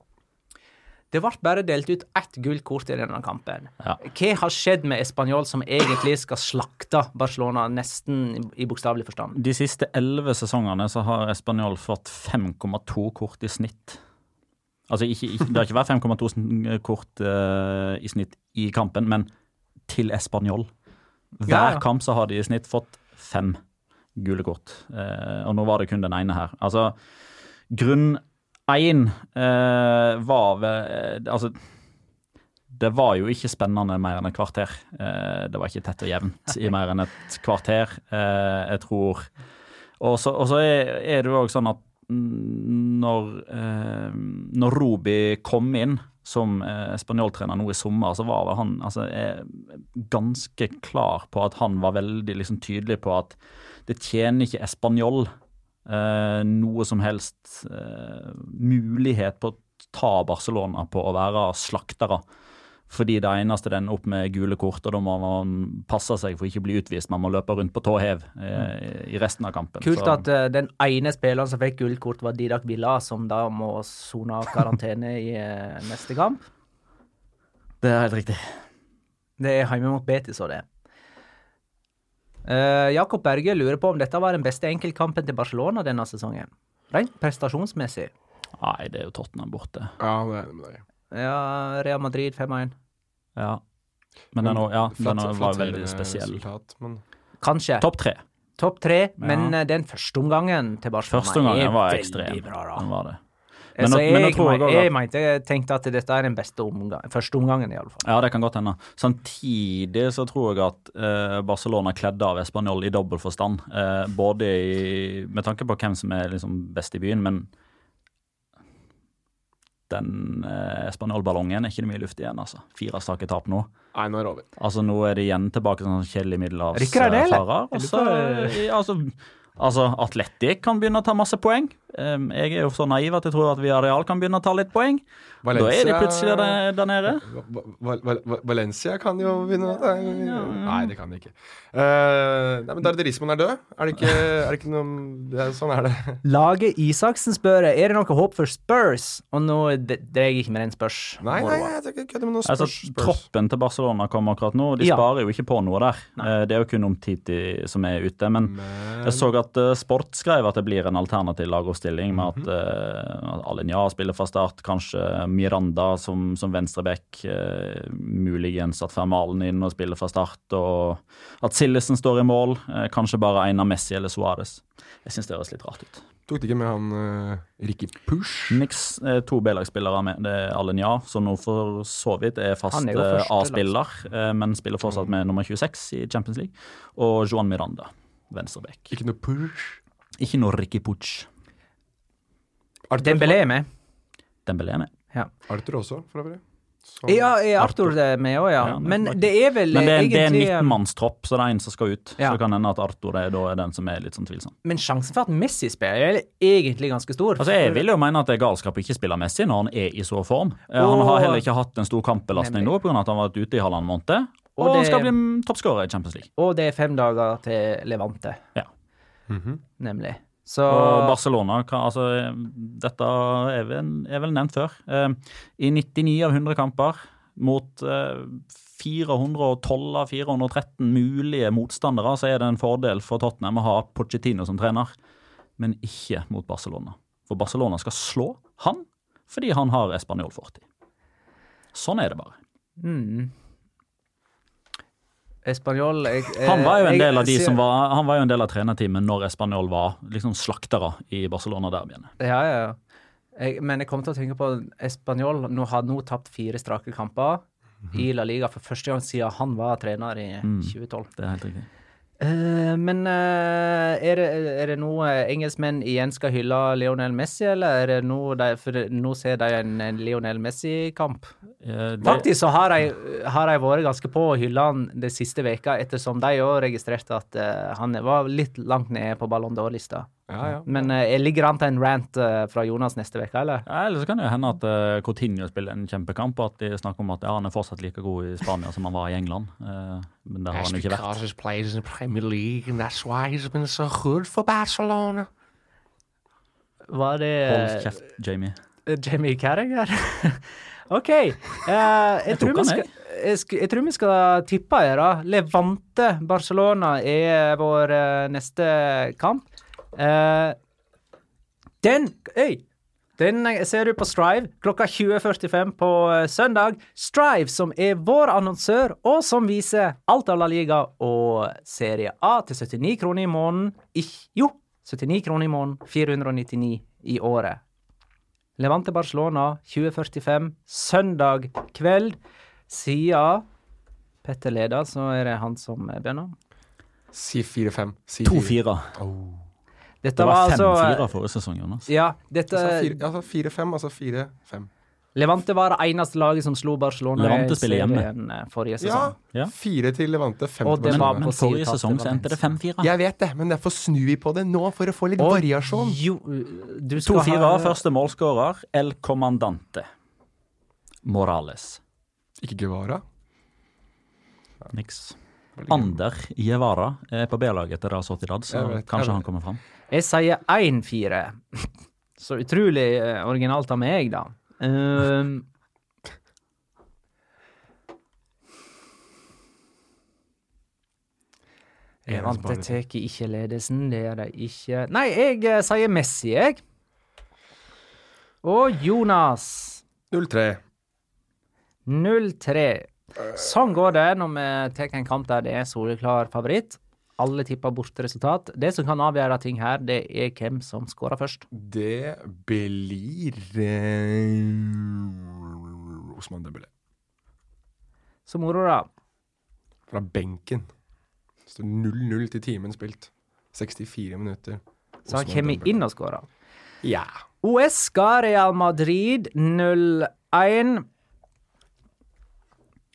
Speaker 1: Det ble bare delt ut ett gult kort i denne kampen.
Speaker 4: Ja.
Speaker 1: Hva har skjedd med Español som egentlig skal slakte Barcelona, nesten i, bokstavelig forstand?
Speaker 4: De siste elleve sesongene så har Español fått 5,2 kort i snitt. Altså ikke, ikke, det har ikke vært 5,2 kort uh, i snitt i kampen, men til Español. Hver
Speaker 1: Ja, ja.
Speaker 4: kamp så har de i snitt fått fem gule kort. Uh, og nå var det kun den ene her. Altså, grunn én eh, var ved eh, Altså, det var jo ikke spennende mer enn et kvarter. Eh, det var ikke tett og jevnt i mer enn et kvarter. Eh, jeg tror Og så, er, det jo òg sånn at når, når Rubi kom inn som spanjoltrener nå i sommer, så var han altså, ganske klar på at han var veldig liksom, tydelig på at det tjener ikke Español noe som helst eh, mulighet på å ta Barcelona på å være slaktere. Fordi det eneste den opp med gule kort, og da må man passe seg for ikke å bli utvist. Man må løpe rundt på tå hev eh, i resten av kampen.
Speaker 1: Kult
Speaker 4: Så-
Speaker 1: at uh, den ene spilleren som fikk gult kort, var Didak Villa, som da må sone karantene i uh, neste kamp.
Speaker 4: Det er helt riktig.
Speaker 1: Det er hjemme mot Betis og det. Uh, Jakob Berge lurer på om dette var den beste enkeltkampen til Barcelona denne sesongen. Rent prestasjonsmessig.
Speaker 4: Nei, det er jo Tottenham borte.
Speaker 3: Ja, det er det.
Speaker 1: Ja, Real Madrid 5-1.
Speaker 4: Ja. Men den, ja,
Speaker 3: Flatt-
Speaker 4: den var veldig spesiell.
Speaker 3: resultat, men
Speaker 1: Kanskje.
Speaker 4: Topp tre.
Speaker 1: Topp tre, men ja. den første omgangen til Barcelona
Speaker 4: Første omgangen
Speaker 1: er
Speaker 4: var
Speaker 1: veldig
Speaker 4: ekstrem.
Speaker 1: bra. Da.
Speaker 4: Den var det. Men
Speaker 1: Så
Speaker 4: jeg, men
Speaker 1: jeg,
Speaker 4: jeg
Speaker 1: jeg, mente, jeg tenkte at dette er den beste omgang, første omgangen, i alle fall.
Speaker 4: Ja, det kan godt hende. Samtidig så tror jeg at eh, Barcelona kledde av Español i dobbel forstand. Eh, både i, med tanke på hvem som er liksom best i byen, men den eh, spanjolballongen er ikke det mye luft igjen, altså. Fire strake tap nå.
Speaker 3: Nei, nå er det over.
Speaker 4: Altså Nå er det igjen tilbake til sånn kjedelig middelhavsfarer.
Speaker 1: Jeg
Speaker 4: eh, altså, altså Atletic kan begynne å ta masse poeng. Um, jeg er jo så naiv at jeg tror at Villarreal kan begynne å ta litt poeng. Da er de plutselig der, der nede.
Speaker 3: Val Val Va- Va- Valencia kan jo vinne Nei, det kan de ikke. Uh, nei, men Darderismoen er død. Er det ikke, [LAUGHS] er det ikke noe det er, Sånn er det.
Speaker 1: Lage Isaksen spør er det noe håp for Spurs. Og nå dreier jeg ikke med den spørs.
Speaker 3: Nei, nei, jeg tror ikke med noe
Speaker 4: Altså,
Speaker 3: spørs. Altså,
Speaker 4: Troppen til Barcelona kommer akkurat nå. De
Speaker 1: Ja.
Speaker 4: sparer jo ikke på noe der. Eh, Det er jo kun om Titi som er ute. Men
Speaker 3: Men
Speaker 4: jeg så at eh, Sport skrev at det blir en alternativ Lago forestilling med at uh, Alenya spiller fra start, kanskje Miranda som, som venstreback, uh, muligens at Fermalen inn og spiller fra start, og at Sillesen står i mål, uh, kanskje bare Einar Messi eller Suárez. Jeg syns det høres litt rart ut.
Speaker 3: Tok de ikke med han uh, Ricky Push?
Speaker 4: Niks uh, to B-lagsspillere med. Det er Alenya, som nå for så vidt er fast
Speaker 1: er
Speaker 4: eh, A-spiller, uh, men spiller fortsatt med nummer 26 i Champions League. Og Joan Miranda, venstreback.
Speaker 3: Ikke noe Push?
Speaker 4: Ikke noe Ricky Puch.
Speaker 3: Arthur,
Speaker 1: Dembélé er med.
Speaker 4: Dembélé er med.
Speaker 3: Arthur også, for øvrig. Som
Speaker 1: Ja, er Arthur det med òg, ja.
Speaker 4: Ja, det
Speaker 1: Men det er vel
Speaker 4: Men det, er- det er en
Speaker 1: egentlig um,
Speaker 4: 19-mannstropp, så det er en som skal ut.
Speaker 1: Ja.
Speaker 4: Så det kan hende at Arthur er, da er den som er litt sånn tvilsom.
Speaker 1: Men sjansen for at Messi spiller, er egentlig ganske stor.
Speaker 4: Altså, Jeg vil jo mene at det er galskap å ikke spille Messi når han er i så form. Eh, Han har heller ikke hatt en stor kampbelastning nå pga. at han har vært ute i halvannen måned. Og,
Speaker 1: Og
Speaker 4: han skal bli toppskårer i Champions League.
Speaker 1: Og det er fem dager til Levante,
Speaker 4: Ja.
Speaker 3: Mhm.
Speaker 1: nemlig. Så
Speaker 4: Og Barcelona kan, altså, Dette er vel, er vel nevnt før. Eh, I 99 av 100 kamper mot eh, 412 av 413 mulige motstandere, så er det en fordel for Tottenham å ha Pochettino som trener, men ikke mot Barcelona. For Barcelona skal slå han fordi han har espanjol fortid. Sånn er det bare.
Speaker 1: mm. Espanjol jeg,
Speaker 4: Han var jo en del av de som var, han var jo en del av trenerteamet når Espanol var liksom slaktere i Barcelona-derbyene.
Speaker 1: Ja, ja, ja. Jeg, men jeg kom til å tenke på Espanol nå har nå tapt fire strake kamper i La Liga for første gang siden han var trener i
Speaker 4: Mm.
Speaker 1: 2012.
Speaker 4: Det er helt riktig.
Speaker 1: Eh, men uh, er, det, er det nå eh, engelskmenn igjen skal hylle Lionel Messi, eller er det noe de, For nå ser de en, en Lionel Messi-kamp.
Speaker 4: Uh, det-
Speaker 1: Faktisk så har de, har de vært ganske på å hylle han de siste veka, ettersom de òg registrerte at eh, han var litt langt nede på Ballon d'Or-lista.
Speaker 3: Ja, ja.
Speaker 1: Men uh, ligger an til en rant uh, fra Jonas neste uke, eller?
Speaker 4: Ja, Eller så kan det jo hende at uh, Coutinho spiller en kjempekamp, og at de snakker om at ja, han er fortsatt like god i Spania som han var i England. Uh, men det har han jo ikke vært.
Speaker 3: he's played in the Premier League, and that's why he's been so good for Barcelona.
Speaker 1: Var det
Speaker 4: Hold kjeft, Jamie.
Speaker 1: Jamie Carragher? [LAUGHS] OK. eh, jeg, tror vi skal, jeg, jeg tror vi skal tippe her, da. Levante Barcelona er vår neste kamp. Eh, den Øy! Den eh, ser du på Strive klokka 20.45 på eh, søndag. Strive, som er vår annonsør, og som viser alt av La Liga og Serie A til 79 kroner i måneden. Jo, 79 kroner i måneden, 499 i året. Levante Barcelona 2045, søndag kveld. Siden Petter leder, så er det han som begynner.
Speaker 3: Si 4-5. Si
Speaker 4: 2-4.
Speaker 3: Oh.
Speaker 1: Dette
Speaker 4: Det var
Speaker 1: altså
Speaker 4: 5-4 forrige sesong, Jonas.
Speaker 1: Ja, dette
Speaker 3: Altså 4, altså 4-5, altså 4-5.
Speaker 1: Levante var det eneste laget som slo Barcelona
Speaker 4: Levante
Speaker 1: i
Speaker 4: spiller hjemme.
Speaker 1: eh, forrige
Speaker 3: Ja.
Speaker 1: sesong.
Speaker 4: Ja.
Speaker 3: Fire til Levante, fem til
Speaker 1: Barcelona.
Speaker 4: Men,
Speaker 1: var
Speaker 4: men forrige sesong så endte det 5-4.
Speaker 3: Jeg vet det, men derfor snur vi på det nå, for å få litt
Speaker 1: Og
Speaker 3: variasjon.
Speaker 1: Jo, du skal
Speaker 4: 2-4,
Speaker 1: ha
Speaker 4: første målskårer, El Comandante. Morales.
Speaker 3: Ikke Guevara.
Speaker 4: Niks. Ander Guevara er på B-laget til Real Sociedad, så
Speaker 3: Jeg vet, jeg
Speaker 4: kanskje han kommer fram.
Speaker 1: Jeg sier 1-4. Så utrolig eh, originalt av meg, da. Um, Levante tar ikke ledelsen, det gjør de ikke. Nei, jeg eh, sier Messi, jeg. Og Jonas
Speaker 3: 0-3.
Speaker 1: 0-3. Sånn går det når vi tar en kamp der det er soleklar favoritt. Alle tipper borteresultat. Det som kan avgjøre ting her, det er hvem som skårer først.
Speaker 3: Det blir eh, Osman Dembélé.
Speaker 1: Så moro, da.
Speaker 3: Fra benken. Det står 0-0 til timen spilt. 64 minutter.
Speaker 1: Så han kommer inn og skårer.
Speaker 3: Ja.
Speaker 1: OS skal Real Madrid 0-1.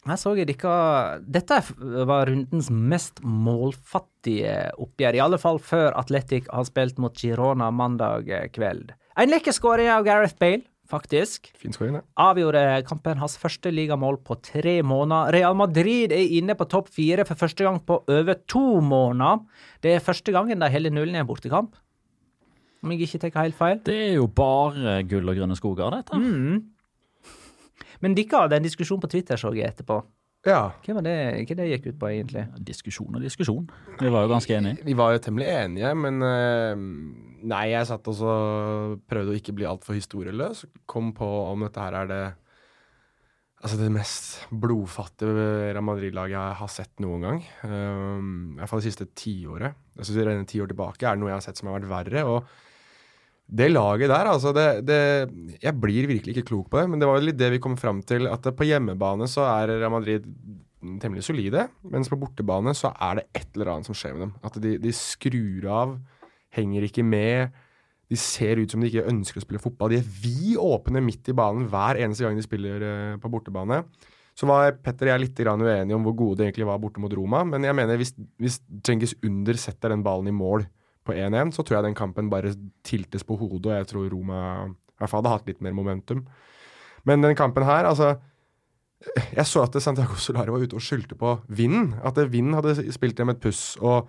Speaker 1: Her så jeg dere Dette var rundens mest målfattige oppgjør, i alle fall før Atletic har spilt mot Girona mandag kveld. En lekker skåring av Gareth Bale, faktisk.
Speaker 3: Fin skåring, det.
Speaker 1: Avgjorde kampen hans første ligamål på tre måneder. Real Madrid er inne på topp fire for første gang på over to måneder. Det er første gangen de holder nullen i en bortekamp. Om jeg ikke tar helt feil.
Speaker 4: Det er jo bare gull og grønne skoger, dette.
Speaker 1: Mm. Men dere hadde en diskusjon på Twitter, så jeg etterpå.
Speaker 3: Ja.
Speaker 1: Hva var det, hva det gikk ut på, egentlig?
Speaker 4: Diskusjon og diskusjon. Vi var jo ganske enige.
Speaker 3: Vi var jo temmelig enige, men eh, Nei, jeg satt og så prøvde å ikke bli altfor historieløs. Kom på om dette her er det Altså det mest blodfattige Real Madrid-laget jeg har sett noen gang. Um, I hvert fall det siste tiåret. Jeg synes det ti år tilbake er det noe jeg har sett som har vært verre. og det laget der, altså det, det, Jeg blir virkelig ikke klok på det, men det var litt det vi kom fram til. At på hjemmebane så er Real Madrid temmelig solide, mens på bortebane så er det et eller annet som skjer med dem. At de, de skrur av, henger ikke med. De ser ut som de ikke ønsker å spille fotball. De er vid åpne midt i banen hver eneste gang de spiller uh, på bortebane. Så var Petter og jeg litt uenige om hvor gode de egentlig var borte mot Roma. Men jeg mener hvis, hvis Cengiz Under setter den ballen i mål på 1-1, så tror jeg den kampen bare tiltes på hodet, og jeg tror Roma i hvert fall hadde hatt litt mer momentum. Men den kampen her, altså Jeg så at Santiago Solari var ute og skyldte på vinden. At vinden hadde spilt dem et puss. Og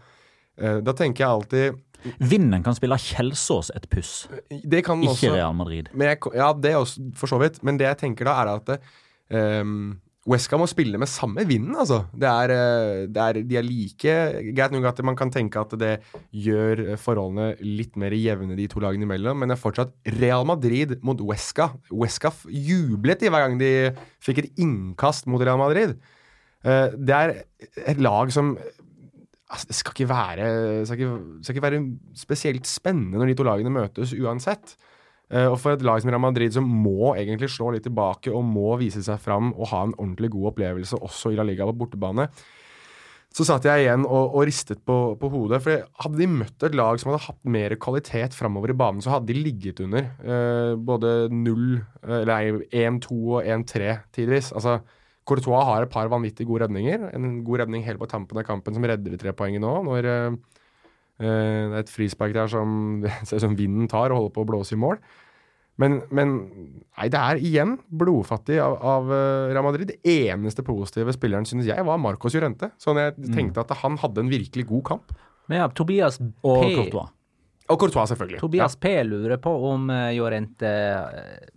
Speaker 3: eh, da tenker jeg alltid
Speaker 4: Vinden kan spille Kjelsås et puss,
Speaker 3: det kan
Speaker 4: ikke
Speaker 3: også,
Speaker 4: Real Madrid.
Speaker 3: Men jeg, ja, det er også for så vidt. Men det jeg tenker da, er at um, Wesca må spille med samme vinden, altså. Det er, eh, det er, de er like Greit nok at man kan tenke at det gjør forholdene litt mer jevne de to lagene imellom, men det er fortsatt Real Madrid mot Wesca. Wesca jublet de hver gang de fikk et innkast mot Real Madrid. Uh, det er et lag som altså, Det skal ikke, være, skal, ikke, skal ikke være spesielt spennende når de to lagene møtes uansett. Uh, og for et lag som Real Madrid som må egentlig slå litt tilbake og må vise seg fram og ha en ordentlig god opplevelse også i La Liga på bortebane, så satt jeg igjen og, og ristet på, på, hodet. For hadde de møtt et lag som hadde hatt mer kvalitet framover i banen, så hadde de ligget under eh, både 0, eller 1-2 og 1-3 tidvis. Altså, Courtois har et par vanvittig gode redninger. En god redning helt på tampen av kampen som redder de tre poengene nå, når uh, det er et frispark der som [LAUGHS] ser ut som vinden tar og holder på å blåse i mål. Men, men nei, det er igjen blodfattig av, av Real Madrid. Det eneste positive spilleren, synes jeg, var Marcos Llorente. Sånn jeg tenkte at han hadde en virkelig god kamp.
Speaker 1: Men ja, Tobias P.
Speaker 4: Og Courtois.
Speaker 3: Og Courtois, selvfølgelig.
Speaker 1: Tobias P. lurer på om Jorente Llorente uh,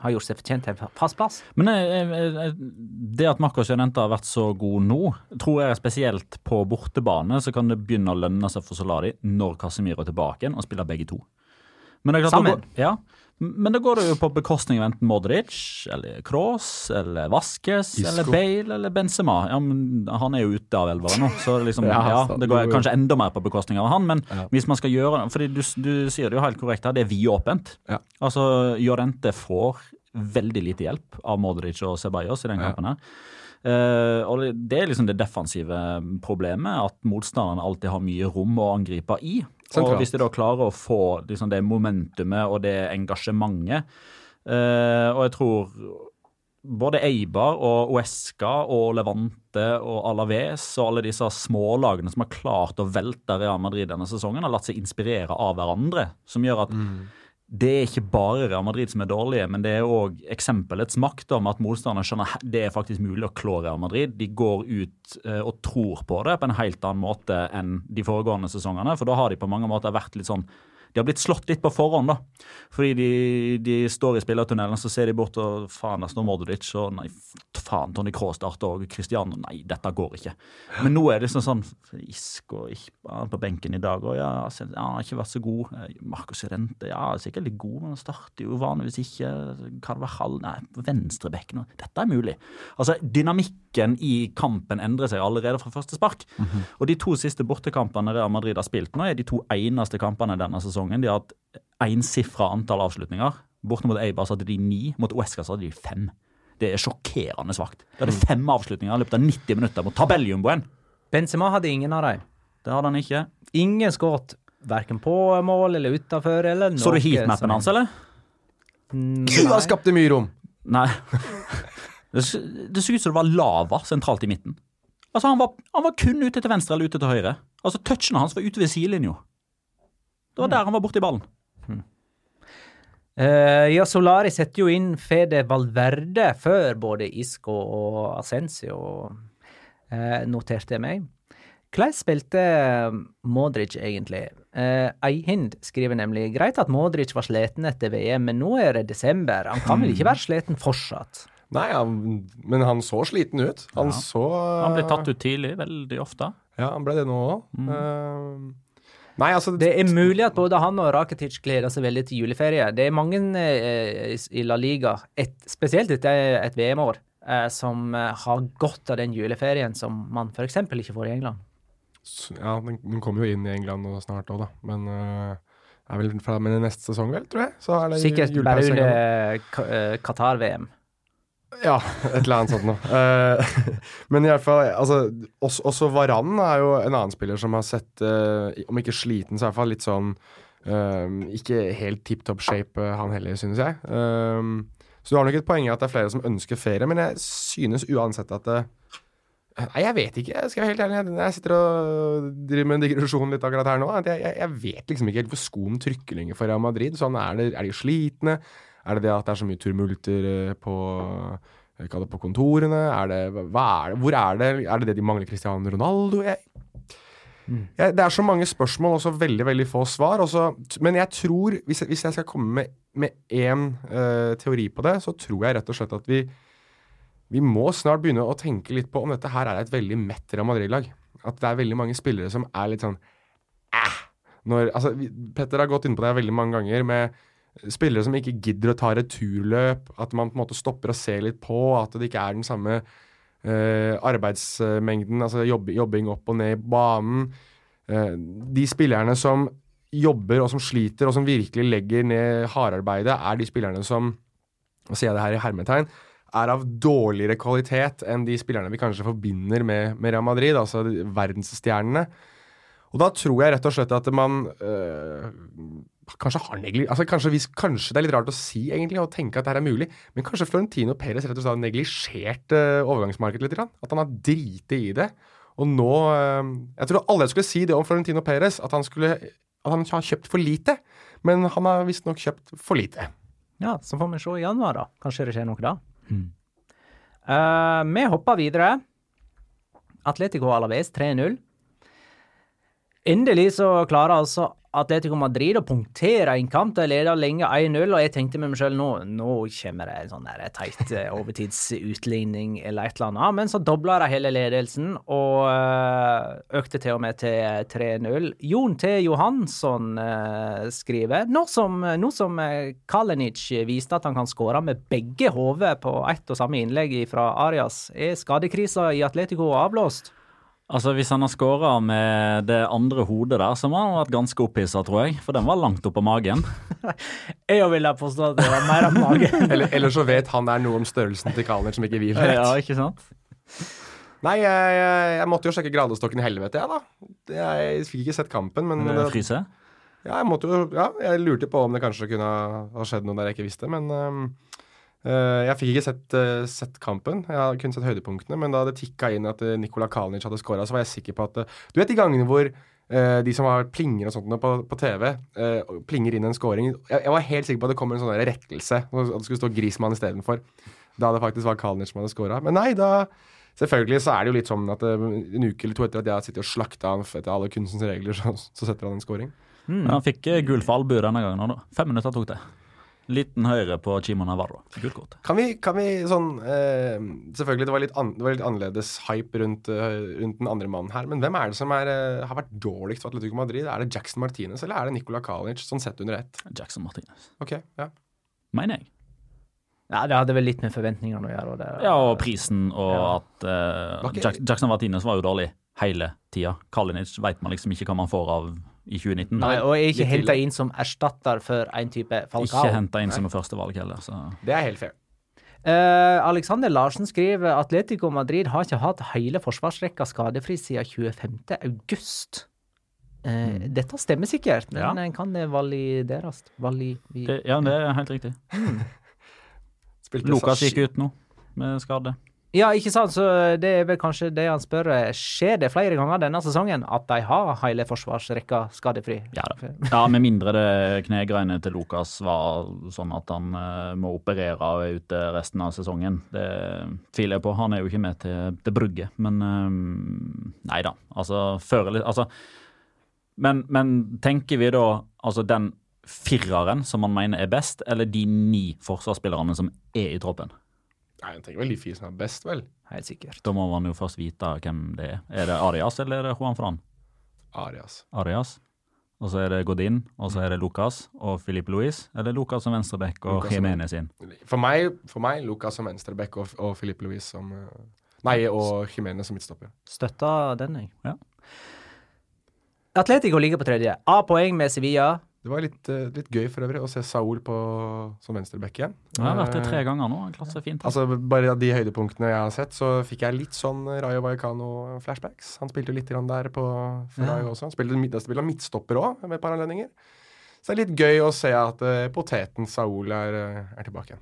Speaker 1: har gjort seg fortjent til en fast plass.
Speaker 4: Men eh, det at Marcos Llorente har vært så god nå, tror jeg spesielt på bortebane så kan det begynne å lønne seg for Solari når Casemiro er tilbake igjen og spiller begge to. Men det klart,
Speaker 1: Sammen?
Speaker 4: Går, ja. Men da går det jo på bekostning av enten Modric, eller Kroos, eller Vaskes
Speaker 3: Isco.
Speaker 4: eller Bale, eller Benzema. Ja, men Han er jo ute av elva nå, så liksom, [LAUGHS]
Speaker 3: Ja,
Speaker 4: ja, det går kanskje enda mer på bekostning av han. Men
Speaker 3: Ja.
Speaker 4: hvis man skal gjøre fordi du, du sier det jo helt korrekt her, det er vidåpent.
Speaker 3: Ja.
Speaker 4: Altså, Jorente får veldig lite hjelp av Modric og Ceballos i den kampen her. Uh, og det- det er liksom det defensive problemet, at motstanderne alltid har mye rom å angripe i.
Speaker 3: Sentralt.
Speaker 4: Og hvis de da klarer å få liksom, det momentumet og det engasjementet eh, Og jeg tror både Eibar og Uesca og Levante og Alaves og alle disse smålagene som har klart å velte Real Madrid denne sesongen, har latt seg inspirere av hverandre. Som gjør at det er ikke bare Real Madrid som er dårlige, men det er òg eksempelets makt om at motstanderne skjønner at det er faktisk mulig å klå Real Madrid. De går ut eh, og tror på det på en helt annen måte enn de foregående sesongene. For da har de på mange måter vært litt sånn De har blitt slått litt på forhånd, da. Fordi de, de står i spillertunnelen, så ser de bort og faen, der står Modric, og nei, faen, Tony Kroos starter, og Cristiano Nei, dette går ikke. Men nå er det liksom sånn ikke, er på benken i dag, og ja, ja, han har ikke vært så god. Eh, Marcos Rente, ja, er sikkert litt god, men han starter jo vanligvis ikke. Carvajal, nei, venstrebekken. Dette er mulig. Altså, dynamikken i kampen endrer seg allerede fra første spark. Og de to siste bortekampene Real Madrid har spilt nå, er de to eneste kampene denne sesongen. De har hatt ensifra antall avslutninger. Borte mot Eibar så hadde de ni, mot Uesca så hadde de fem. Det er sjokkerende svakt. De hadde fem avslutninger i løpet av 90 minutter mot tabelljumboen.
Speaker 1: Benzema hadde ingen av dem.
Speaker 4: Det hadde han ikke.
Speaker 1: Ingen skåret Verken på mål eller utafor eller
Speaker 4: Så du heatmappen
Speaker 1: som-
Speaker 4: hans, eller?
Speaker 1: Mm,
Speaker 3: Du har
Speaker 1: nei.
Speaker 3: skapt mye rom!
Speaker 4: Nei. [LAUGHS] Det så ut som det var lava sentralt i midten. Altså, han var, han var kun ute til venstre eller ute til høyre. Altså, Touchene hans var ute ved sidelinja. Det var der han var borti ballen.
Speaker 1: Uh, ja, Solari setter jo inn Fede Valverde før både Isco og Ascencio, uh, noterte jeg meg. Hvordan spilte Modric egentlig? Uh, Eihind skriver nemlig greit at Modric var sliten etter VM, men nå er det desember. Han kan vel ikke være sliten fortsatt?
Speaker 3: Nei, han, men han så sliten ut. Han
Speaker 4: Ja.
Speaker 3: så
Speaker 4: Han ble tatt ut tidlig veldig ofte.
Speaker 3: Ja, han ble det nå òg. Nei, altså
Speaker 1: Det er mulig at både han og Rakitic gleder seg veldig til juleferie. Det er mange eh, i La Liga, et, spesielt etter et VM-år, eh, som eh, har godt av den juleferien som man f.eks. ikke får i England.
Speaker 3: Ja, den, den kommer jo inn i England nå snart òg, da. Men uh, er vel fra med neste sesong, vel, tror jeg. Så er det
Speaker 1: Sikkert bare under eh, Qatar-VM.
Speaker 3: Ja, [LAUGHS] et eller annet sånt noe. Eh, [LAUGHS] men i hvert fall, altså, også, også Varan er jo en annen spiller som har sett, eh, om ikke sliten, så i hvert fall litt sånn eh, Ikke helt tipp topp shape, han heller, synes jeg. Så du har nok et poeng i at det er flere som ønsker ferie, men jeg synes uansett at det Nei, jeg vet ikke. Jeg være helt ærlig. Jeg sitter og driver med en digresjon litt akkurat her nå. Jeg, jeg, jeg vet liksom ikke helt hvor skoen trykker lenger for Real Madrid. Sånn, er, det, er de slitne? Er det det at det er så mye turmulter eh, på, eh, på kontorene? Er det, er det? Hvor er det? Er det det de mangler Cristiano Ronaldo? Jeg, jeg, det er så mange spørsmål og så veldig veldig få svar. Også, men jeg tror, hvis jeg, hvis jeg skal komme med, med én uh, teori på det, så tror jeg rett og slett at vi vi må snart begynne å tenke litt på om dette her er et veldig mett Real Madrid-lag. At det er veldig mange spillere som er litt sånn æh. Når, altså, Petter har gått inn på det veldig mange ganger med spillere som ikke gidder å ta returløp. At man på en måte stopper og ser litt på. At det ikke er den samme eh, arbeidsmengden, altså jobb, jobbing opp og ned i banen. Eh, de spillerne som jobber og som sliter og som virkelig legger ned hardarbeidet, er de spillerne som Nå sier jeg det her i hermetegn er av dårligere kvalitet enn de spillerne vi kanskje forbinder med, med Real Madrid, altså verdensstjernene. Og da tror jeg rett og slett at man øh, kanskje har negli... Altså kanskje, hvis, kanskje det er litt rart å si egentlig, og tenke at det her er mulig, men kanskje Florentino Perez rett og slett har neglisjert uh, overgangsmarkedet litt. Grann. At han har driti i det. Og nå uh, Jeg tror alle skulle si det om Florentino Perez, at han skulle at han har kjøpt for lite. Men han har visstnok kjøpt for lite.
Speaker 1: Ja, så får vi se i januar, da. Kanskje det skjer noe da. Eh, vi hopper videre. Atletico Alaves 3-0. Endelig så klarer altså Atletico Madrid å punktere en kamp. De leder lenge 1-0, og jeg tenkte med meg sjøl nå nå kommer det en sånn der teit eh, overtidsutligning eller et eller annet. Men så dobla de hele ledelsen og eh, økte til og med til 3-0. Jon T. Johansson eh, skriver nå som, nå som eh, Kalinic viste at han kan skåre med begge hoder på ett og samme innlegg fra Arias, er skadekrisa i Atletico avblåst?
Speaker 4: Altså, Hvis han har skåra med det andre hodet der, så må han ha vært ganske opphissa, tror jeg. For den var langt oppå magen. [LAUGHS]
Speaker 1: Jeg vil påstå at det var mer av magen.
Speaker 3: Eller, eller så vet han der noe om størrelsen til Kalner som ikke vi vet.
Speaker 4: Ja, ikke sant?
Speaker 3: Nei, jeg, jeg, jeg måtte jo sjekke gradestokken i helvete, jeg, da. Jeg fikk ikke sett kampen, men
Speaker 4: Det Fryse?
Speaker 3: ja, jeg måtte jo Ja, jeg lurte på om det kanskje kunne ha skjedd noe der jeg ikke visste, men øh, jeg fikk ikke sett, øh, sett kampen. Jeg har kun sett høydepunktene, men da det tikka inn at uh, Nikola Kalinic hadde skåra, så var jeg sikker på at Du vet de gangene hvor de som har plinger og sånt på, på TV, plinger inn en scoring jeg, jeg var helt sikker på at det kom en sånn rettelse, at det skulle stå Grismann istedenfor. Da det faktisk var Kalinic som hadde scora. Men nei, da Selvfølgelig så er det jo litt sånn at en uke eller to etter at jeg har sittet og slakta han etter alle kunstens regler, så, så setter han en scoring.
Speaker 4: Men han fikk eh, gult for albue denne gangen. òg, da. Fem minutter tok det. Liten høyre på Chimo Navarro. Gult kort.
Speaker 3: Kan vi, kan vi sånn eh, Selvfølgelig, det var, litt an, det var litt annerledes hype rundt, eh, rundt den andre mannen her. Men hvem er det som er, eh, har vært dårligst for Atletico Madrid? Er det Jackson Martinez eller er det Nicola Kalinic, sånn sett under ett?
Speaker 4: Jackson Martinez.
Speaker 3: Ok, ja.
Speaker 4: Mener jeg.
Speaker 1: Ja, det hadde vel litt med forventningene å gjøre. og Det,
Speaker 4: Ja, og prisen og
Speaker 1: Ja.
Speaker 4: at eh, Jackson Martinez var jo dårlig hele tida. Kalinic vet man liksom ikke hva man får av i 2019.
Speaker 1: Nei, og er ikke henta inn som erstatter for en type Falcao.
Speaker 4: Ikke henta inn som førstevalg heller. Så.
Speaker 3: Det er helt fair.
Speaker 1: Uh, Alexander Larsen skriver Atletico Madrid har ikke hatt hele forsvarsrekka skadefri siden 25. august. Eh, Dette stemmer sikkert, men
Speaker 4: Ja.
Speaker 1: eh, kan det valideres? Vali, vi,
Speaker 4: Det, ja, det er helt riktig. [LAUGHS] Lukas gikk ut nå med skade.
Speaker 1: Ja, ikke sant, så det er vel kanskje det han spør. eh, Skjer det flere ganger denne sesongen at de har hele forsvarsrekka skadefri?
Speaker 4: Ja da. [LAUGHS] Ja, Med mindre det knegreiene til Lukas var sånn at han uh, må operere og er ute resten av sesongen. Det tviler jeg på. Han er jo ikke med til, til brugget. Men uh, nei da. Altså, før eller altså, men, men tenker vi da altså den fireren som man mener er best, eller de ni forsvarsspillerne som er i troppen?
Speaker 3: Nei, jeg tenker vel de fire som er best, vel.
Speaker 1: Helt sikkert.
Speaker 4: Da må man jo først vite hvem det er. Er det Arias eller er det Juan Fran?
Speaker 3: Arias.
Speaker 4: Arias. Og så er det Godin, og så er det Lucas og Filipe Luis. Eller Lucas som venstreback og
Speaker 3: Lucas som-
Speaker 4: Jimenez inn.
Speaker 3: For meg, for meg Lucas som venstreback og, og Filipe Luis som eh, Nei, og Jimenez som midtstopper.
Speaker 1: Støtta den, jeg.
Speaker 4: Ja.
Speaker 1: Atletico ligger på tredje. A-poeng med Sevilla.
Speaker 3: Det var litt, eh, litt gøy for øvrig å se Saul på, som venstreback igjen.
Speaker 4: Jeg har vært det tre
Speaker 3: Eh,
Speaker 4: ganger nå. Han klarte seg fint.
Speaker 3: Altså, bare de høydepunktene jeg har sett, så fikk jeg litt sånn Rayo Vallecano-flashbacks. Han spilte jo litt der på for
Speaker 1: Ja.
Speaker 3: Rayo også. Han spilte, spilte midtstopper òg, med et par anledninger. Så det er litt gøy å se at uh, poteten Saul er, er tilbake igjen.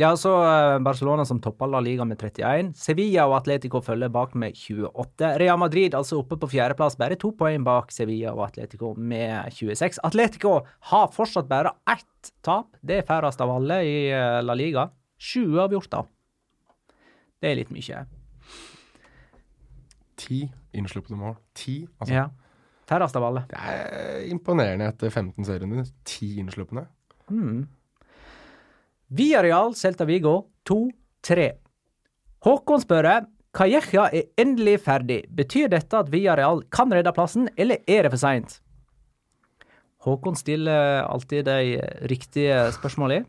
Speaker 1: Ja, så eh, Barcelona som topper La Liga med 31. Sevilla og Atletico følger bak med 28. Real Madrid altså oppe på fjerdeplass, bare to poeng bak Sevilla og Atletico med 26. Atletico har fortsatt bare ett tap. Det er færrest av alle i eh, La Liga. Sju uavgjorte. Det er litt mye.
Speaker 3: Ti innslupne mål. Ti, altså.
Speaker 1: Ja. Færrest av alle.
Speaker 3: Det er imponerende etter 15 serierunder. Ti innslupne.
Speaker 1: Mm. Villarreal, Celta Vigo 2-3. Håkon spør Calleja er endelig ferdig. Betyr dette at Viareal kan redde plassen, eller er det for seint? Håkon stiller alltid de riktige spørsmålene.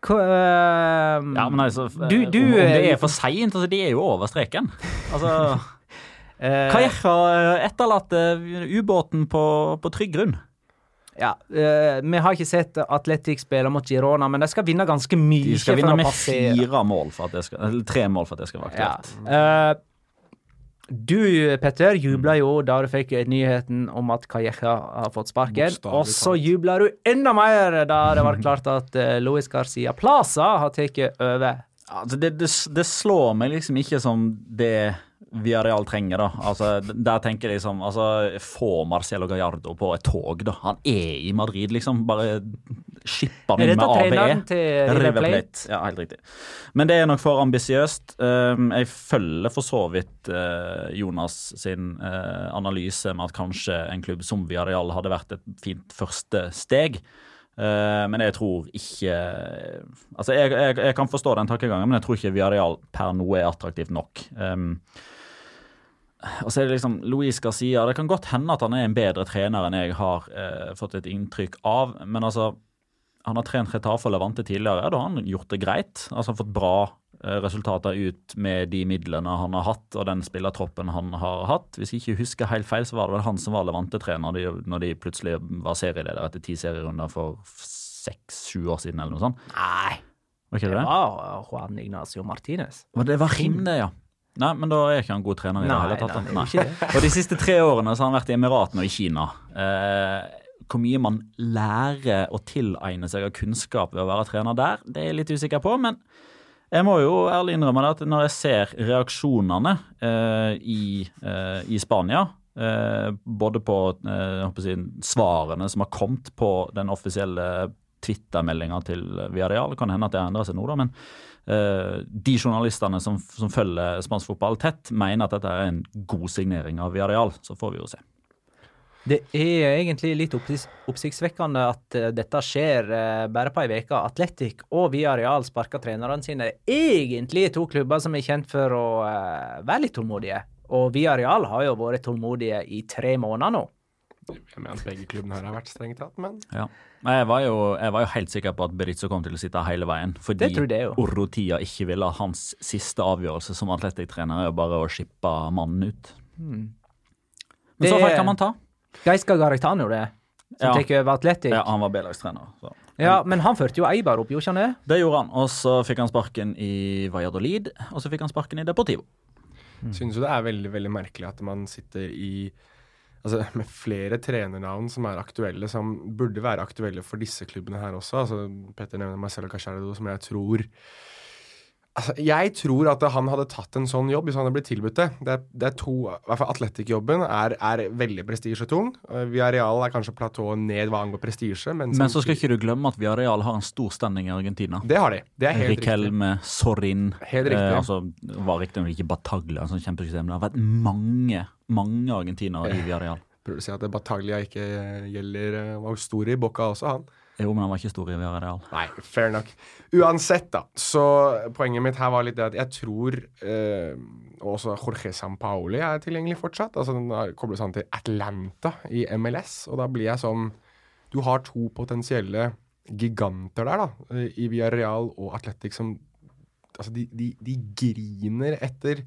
Speaker 1: Hva ehm,
Speaker 4: Ja, men altså,
Speaker 1: Du- du,
Speaker 4: om, det
Speaker 1: eh,
Speaker 4: er for seint altså, De er jo over streken. Altså, [LAUGHS]
Speaker 1: eh,
Speaker 4: Calleja etterlater ubåten på, på trygg grunn.
Speaker 1: Ja, uh, vi har ikke sett Atletic spille mot Girona, men de skal vinne ganske mye
Speaker 4: De skal vinne med fire mål for at det skal, eller tre mål for at det skal være
Speaker 1: Ja.
Speaker 4: aktuelt.
Speaker 1: Eh, du, Petter, jubla jo da du fikk nyheten om at Calleja har fått sparken. Og så jubla du enda mer da det var klart at uh, Luis Garcia Plaza har tatt over.
Speaker 4: Altså, det, det, det slår meg liksom ikke som det Villarreal trenger, da. Altså, der tenker jeg liksom altså, Få Marcelo Gallardo på et tog, da. Han er i Madrid, liksom. Bare skipper han inn med ABE.
Speaker 1: til River Plate?
Speaker 4: Ja, helt riktig. Men det er nok for ambisiøst. Um, jeg følger for så vidt eh, Jonas sin eh, analyse med at kanskje en klubb som Villarreal hadde vært et fint første steg. Eh, men jeg tror ikke Altså, jeg, jeg, jeg kan forstå den tankegangen, men jeg tror ikke Villarreal per nå er attraktivt nok. Um, og så er det liksom Luis Garcia Det kan godt hende at han er en bedre trener enn jeg har eh, fått et inntrykk av. Men altså, han har trent Retafe og Levante tidligere. Da har han gjort det greit. Altså han har fått bra eh, resultater ut med de midlene han har hatt, og den spillertroppen han har hatt. Hvis jeg ikke husker helt feil, så var det vel han som var Levante-trener når de plutselig var serieleder etter ti serierunder for seks-sju år siden, eller noe sånt.
Speaker 1: Nei, det
Speaker 4: det det?
Speaker 1: var Juan Ignacio Martinez.
Speaker 4: Og det var Rimne, ja. Nei, men da er ikke han god trener i det hele tatt.
Speaker 1: nei,
Speaker 4: nei.
Speaker 1: det
Speaker 4: Og de siste tre årene så har han vært i Emiratene og i Kina. Eh, hvor mye man lærer å tilegne seg av kunnskap ved å være trener der, det er jeg litt usikker på. Men jeg må jo ærlig innrømme det at når jeg ser reaksjonene eh, i, eh, i Spania eh, både på eh, si, svarene som har kommet på den offisielle Twitter-meldinga til Viareal, Det kan hende at det har endret seg nå, da, men de journalistene som, som følger spansk fotball tett, mener at dette er en god signering av Viareal. Så får vi jo se.
Speaker 1: Det er egentlig litt oppsiktsvekkende at eh, dette skjer eh, bare på ei uke. Atletic og Viareal sparker trenerne sine. Egentlig to klubber som er kjent for å eh, være litt tålmodige. Og Viareal har jo vært tålmodige i tre måneder nå.
Speaker 3: Jeg mener at begge klubbene her har vært strengt tatt, men
Speaker 4: Ja. Nei, Jeg var, jo, jeg var jo helt sikker på at Berizzo kom til å sitte hele veien. Fordi. Orrotia ikke ville ha hans siste avgjørelse som atletikktrener er bare å shippe mannen ut. Men
Speaker 1: Det-
Speaker 4: så feil kan man ta.
Speaker 1: Geiska Garitano, det, som
Speaker 4: Ja.
Speaker 1: tar over Atletic.
Speaker 4: Ja, han var B-lagstrener. Ja,
Speaker 1: men han førte jo Eibar opp, gjorde han det?
Speaker 4: Det gjorde han. Og så fikk han sparken i Valladolid, og så fikk han sparken i Deportivo.
Speaker 3: synes jo det er veldig veldig merkelig at man sitter i Altså med flere trenernavn som er aktuelle, som burde være aktuelle for disse klubbene her også. Altså Petter nevner Marcelo Cacharado som jeg tror Altså, jeg tror at han hadde tatt en sånn jobb hvis han hadde blitt tilbudt det. Det er, det er to, i hvert fall Atletic-jobben er, er veldig prestisjetung. Uh, Villarreal er kanskje platået ned hva angår prestisje, men,
Speaker 4: Men så skal ikke du glemme at Viareal har en stor standing i Argentina.
Speaker 3: Det har de. Det er helt riktig.
Speaker 4: Riquelme, Sorin
Speaker 3: Helt riktig.
Speaker 4: Eh, altså, var riktignok ikke Bataglia, en sånn kjempesystem, det har vært mange mange argentinere i Viareal.
Speaker 3: Prøver å si at Bataglia ikke gjelder uh, var stor i Boca også, han.
Speaker 4: Jo, men han var ikke stor i Villarreal.
Speaker 3: Nei, fair nok. Uansett, da. Så poenget mitt her var litt det at jeg tror eh, også Jorge Sampaoli er tilgjengelig fortsatt. Altså Den kobles an til Atlanta i MLS, og da blir jeg sånn Du har to potensielle giganter der, da, i Villarreal og Atletic som Altså, de, de, de griner etter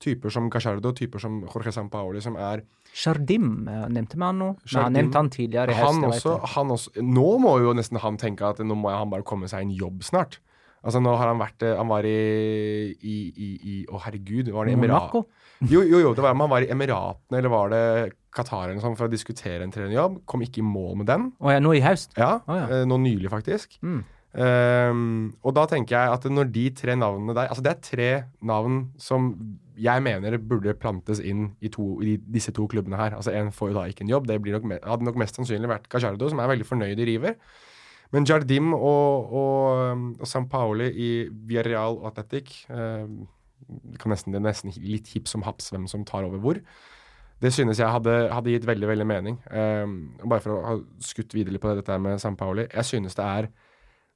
Speaker 3: typer som Gachardo, typer som Jorge Sampaoli, som er
Speaker 1: Jardim, eh, nevnte vi han nå?
Speaker 3: Nei,
Speaker 1: han nevnte han tidligere i høst.
Speaker 3: han også, han også Nå må jo nesten han tenke at nå må han bare komme seg en jobb snart. Altså Nå har han vært eh, Han var i, i, i, i Å, herregud. Var det Emirat? Jo, jo, jo, det var om han var i Emiratene, eller var det Qatar eller sånt, for å diskutere en trenerjobb. Kom ikke i mål med den.
Speaker 1: Å ja, nå i høst?
Speaker 3: Ja,
Speaker 1: Å, ja.
Speaker 3: eh, Nå nylig, faktisk.
Speaker 1: Mm.
Speaker 3: Um, og da tenker jeg at når de tre navnene der Altså det er tre navn som jeg mener burde plantes inn i, to, i disse to klubbene her. Altså En får jo da ikke en jobb. Det nok, hadde nok mest sannsynlig vært Gajardo, som er veldig fornøyd i River. Men Jardim og, og, og Sampaoli i Villarreal og Athletic eh, det, nesten, det er nesten litt hipp som haps hvem som tar over hvor. Det synes jeg hadde, hadde gitt veldig veldig mening. Eh, bare for å ha skutt videre på dette med San Paoli. Jeg synes det er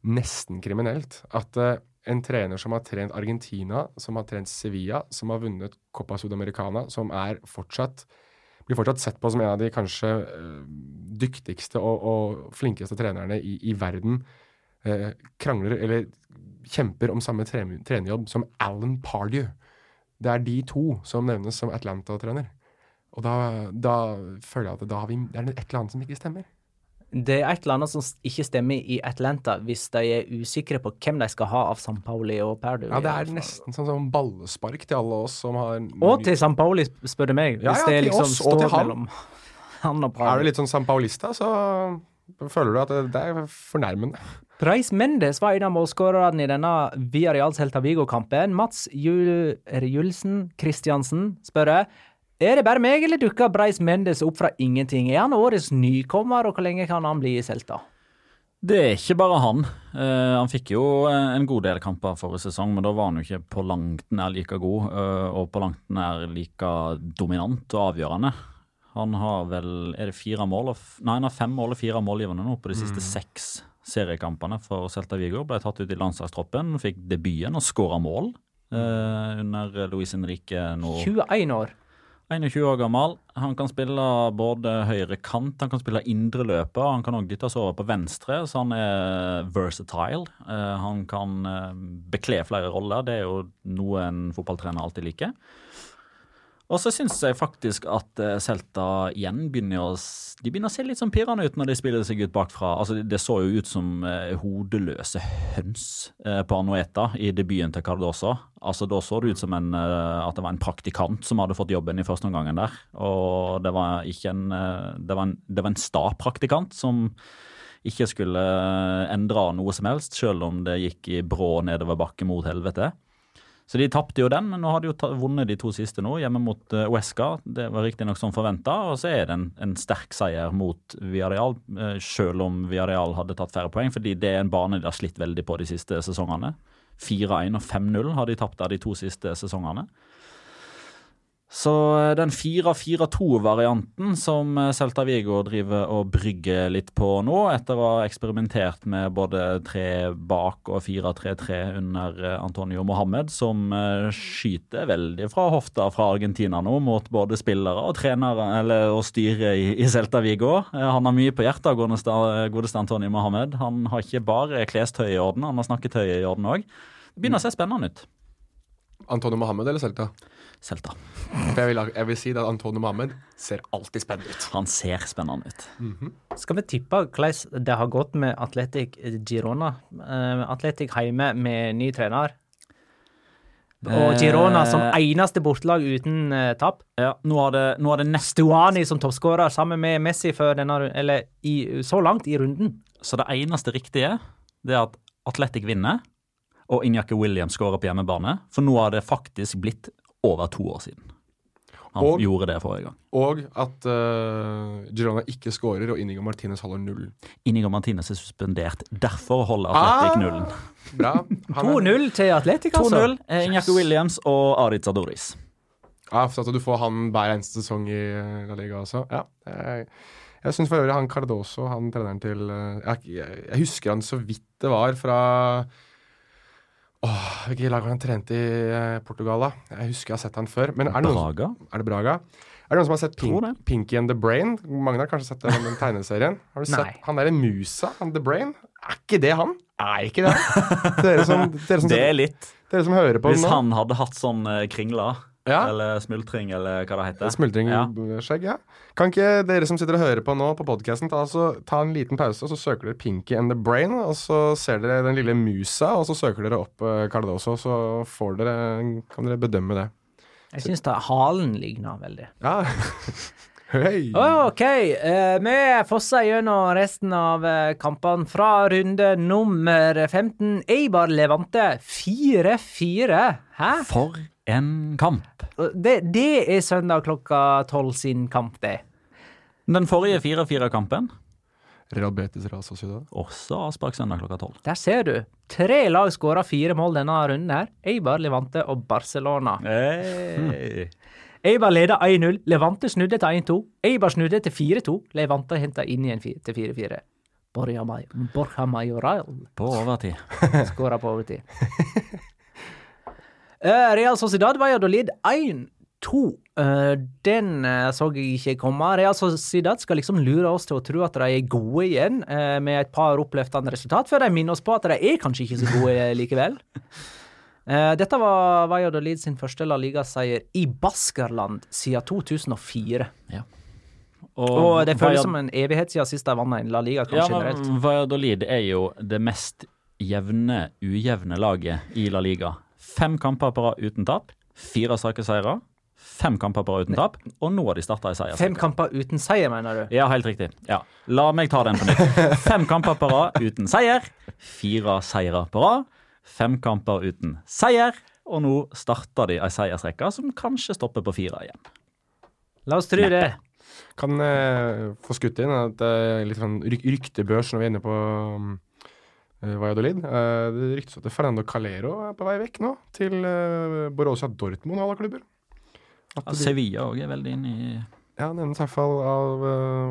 Speaker 3: nesten kriminelt at eh, en trener som har trent Argentina, som har trent Sevilla, som har vunnet Copa Sudamericana, som fortsatt blir fortsatt sett på som en av de kanskje eh, dyktigste og, og flinkeste trenerne i, i verden, eh, krangler eller kjemper om samme tre, trenerjobb som Alan Pardew. Det er de to som nevnes som Atlanta-trener. Og da, da føler jeg at vi, det er et eller annet som ikke stemmer.
Speaker 1: Det er et eller annet som ikke stemmer i Atlanta, hvis de er usikre på hvem de skal ha av San Pauli og Perdu.
Speaker 3: Ja, Det er nesten sånn, sånn ballespark til alle oss som har
Speaker 1: Og til San Pauli, spør du meg. Hvis
Speaker 3: Ja, ja,
Speaker 1: det liksom
Speaker 3: oss
Speaker 1: står
Speaker 3: han.
Speaker 1: mellom [LAUGHS] han og
Speaker 3: Er du litt sånn San Paulista, så føler du at det, det er fornærmende.
Speaker 1: Preis Mendes var en av målskårerne i denne Villarreal Celta Vigo-kampen. Mats Jul Julsen Christiansen spør er det bare meg, eller dukker Breis Mendes opp fra ingenting? Er han årets nykommer, og hvor lenge kan han bli i Celta?
Speaker 4: Det er ikke bare han. Uh, han fikk jo eh, en god del kamper forrige sesong, men da var han jo ikke på langt nær like god, uh, og på langt nær like dominant og avgjørende. Han har vel Er det fire mål? Nei, han har fem mål og fire målgivende nå på de siste seks seriekampene for Celta Vigo. Ble tatt ut i landslagstroppen, fikk debuten og skåra mål uh, under Luis Henrique nå.
Speaker 1: 21 år.
Speaker 4: 21 år gammel. Han kan spille både høyre kant, han kan spille indre løper, han kan også dyttes over på venstre, så han er versatile. Eh, han kan eh, bekle flere roller, det er jo noe en fotballtrener alltid liker. Og så syns jeg faktisk at eh, Celta igjen begynner å, de begynner å se litt sånn pirrende ut når de spiller seg ut bakfra. Altså, det så jo ut som eh, hodeløse høns eh, på Anueta i debuten til Cardoso. Altså, da så det ut som en, at det var en praktikant som hadde fått jobben i første omgang der. Og det var en Det var en, det var en sta praktikant som ikke skulle endre noe som helst, selv om det gikk i brå nedover bakke mot helvete. Så de tapte jo den, men nå har de jo vunnet de to siste nå, hjemme mot uh, Huesca. Det var riktignok som forventa, og så er det en, en sterk seier mot Villarreal, uh, selv om Villarreal hadde tatt færre poeng, fordi det er en bane de har slitt veldig på de siste sesongene. 4-1 og 5-0 har de tapt av de to siste sesongene. Så eh, den 4-4-2-varianten som eh, Celta Vigo driver og brygger litt på nå, etter å ha eksperimentert med både tre bak og 4-3-3 under eh, Antonio Mohammed, som skyter veldig fra hofta fra Argentina nå, mot både spillere og trenere, eller og styre i, i Celta Vigo. Han har mye på hjertet, godeste Antonio Mohammed. Han har ikke bare klestøyet i orden, han har snakketøyet i orden òg. Det begynner å se spennende ut.
Speaker 3: Antonio Mohammed eller Celta?
Speaker 4: Celta.
Speaker 3: Jeg vil, jeg vil si at Antonio Mahmed ser alltid spennende ut.
Speaker 4: Han ser spennende ut.
Speaker 1: Skal vi tippe hvordan det har gått med Atletic Girona? Uh, Atletic hjemme med ny trener. Og Girona som
Speaker 4: Eh.
Speaker 1: eneste bortelag uten uh, tap.
Speaker 4: Ja, nå har det, nå har det nest,
Speaker 1: Stuani som toppskårer sammen med Messi før denne, eller i, så langt i runden.
Speaker 4: så det eneste riktige det er at Atletic vinner, og Injaki Williams skårer på hjemmebane. For nå har det faktisk blitt over to år siden. Han
Speaker 3: Og-
Speaker 4: gjorde det forrige gang.
Speaker 3: Og at uh, Girona ikke skårer, og Inigo Martinez holder nullen.
Speaker 4: Inigo Martinez er suspendert. Derfor holder Atletic
Speaker 3: Ah!
Speaker 4: nullen.
Speaker 3: Bra. Han [LAUGHS] er-
Speaker 1: 2-0 til Atletic, altså.
Speaker 4: 2-0. Yes. Injaki Williams og Aritz Adoris.
Speaker 3: Ja, for at du får han hver eneste sesong i eh, La Liga også. Ja, jeg, Jeg syns for øvrig han Cardoso, han treneren til eh, jeg, jeg, jeg husker han så vidt det var fra Åh, Hvilket lag han trente i eh, Portugal, da? Jeg husker jeg har sett han før. Men er det noen,
Speaker 4: Braga?
Speaker 3: er det Braga? Er det noen som har sett Pink. Pinky and the Brain? Mange har kanskje sett den, den tegneserien. Har du
Speaker 1: Nei.
Speaker 3: sett han derre musa, han The Brain? Er ikke det han? Er ikke det han? Dere som, dere som,
Speaker 4: Det er litt.
Speaker 3: dere som hører på
Speaker 4: Hvis
Speaker 3: nå.
Speaker 4: han hadde hatt sånn eh, kringler,
Speaker 3: Ja.
Speaker 4: eller smultring, eller hva det heter. Ja.
Speaker 3: Smultringskjegg, ja. Kan ikke dere som sitter og hører på nå på podkasten, ta, altså- ta en liten pause, og så søker dere Pinky and the Brain, og så ser dere den lille musa, og så søker dere opp uh, Cardoso, så får dere, kan dere bedømme det.
Speaker 1: Jeg syns halen ligner veldig.
Speaker 3: Ja. [LAUGHS] Hei!
Speaker 1: OK, Uh, vi fosser gjennom resten av uh, kampene fra runde nummer 15. Eibar Levante 4-4. Hæ?
Speaker 4: For en kamp.
Speaker 1: Det, det er søndag klokka tolv sin kamp, det.
Speaker 4: Den forrige 4-4-kampen,
Speaker 3: Real Betis Real Sociedad.
Speaker 4: også avspark søndag klokka tolv.
Speaker 1: Der ser du. Tre lag skåra fire mål denne runden her. Eibar, Levante og Barcelona.
Speaker 4: Hey.
Speaker 1: Eibar leda 1-0. Levante snudde til 1-2. Eibar snudde til 4-2. Levante henta inn igjen til 4-4. Borja May- Borja Majoral
Speaker 4: På overtid.
Speaker 1: skåra på overtid. [LAUGHS] Eh, Real Sociedad Valladolid 1-2. Eh, den eh, så jeg ikke komme. Real Sociedad skal liksom lure oss til å tro at de er gode igjen, med et par oppløftende resultat, før de minner oss på at de er kanskje ikke så gode likevel. Dette var Valladolid sin første La Liga-seier i Baskerland siden 2004. Ja. Og det føles som en evighet siden sist de vant en La Liga,
Speaker 4: Ja,
Speaker 1: kanskje generelt.
Speaker 4: men Valladolid er jo det mest jevne, ujevne laget i La Liga. Fem kamper på rad uten tap. Fire strake seire. Fem kamper på rad uten tap. Og nå har de starta i seier.
Speaker 1: Fem kamper uten seier, mener du?
Speaker 4: Ja, helt riktig. Ja. La meg ta den på nytt. Fem kamper på rad uten seier. Fire seire på rad. Fem kamper uten seier. Og nå starter de ei seiersrekke som kanskje stopper på fire igjen.
Speaker 1: La oss tro det.
Speaker 3: Kan jeg få skutt inn at det er litt sånn ryk ryktebørs når vi er inne på um, eh, Valladolid. Eh, det ryktes at Fernando Calero er på vei vekk nå, til uh, Borussia Dortmund og alle klubber. At
Speaker 4: Ja, Sevilla òg er veldig inne i
Speaker 3: Ja, nevnes i hvert fall av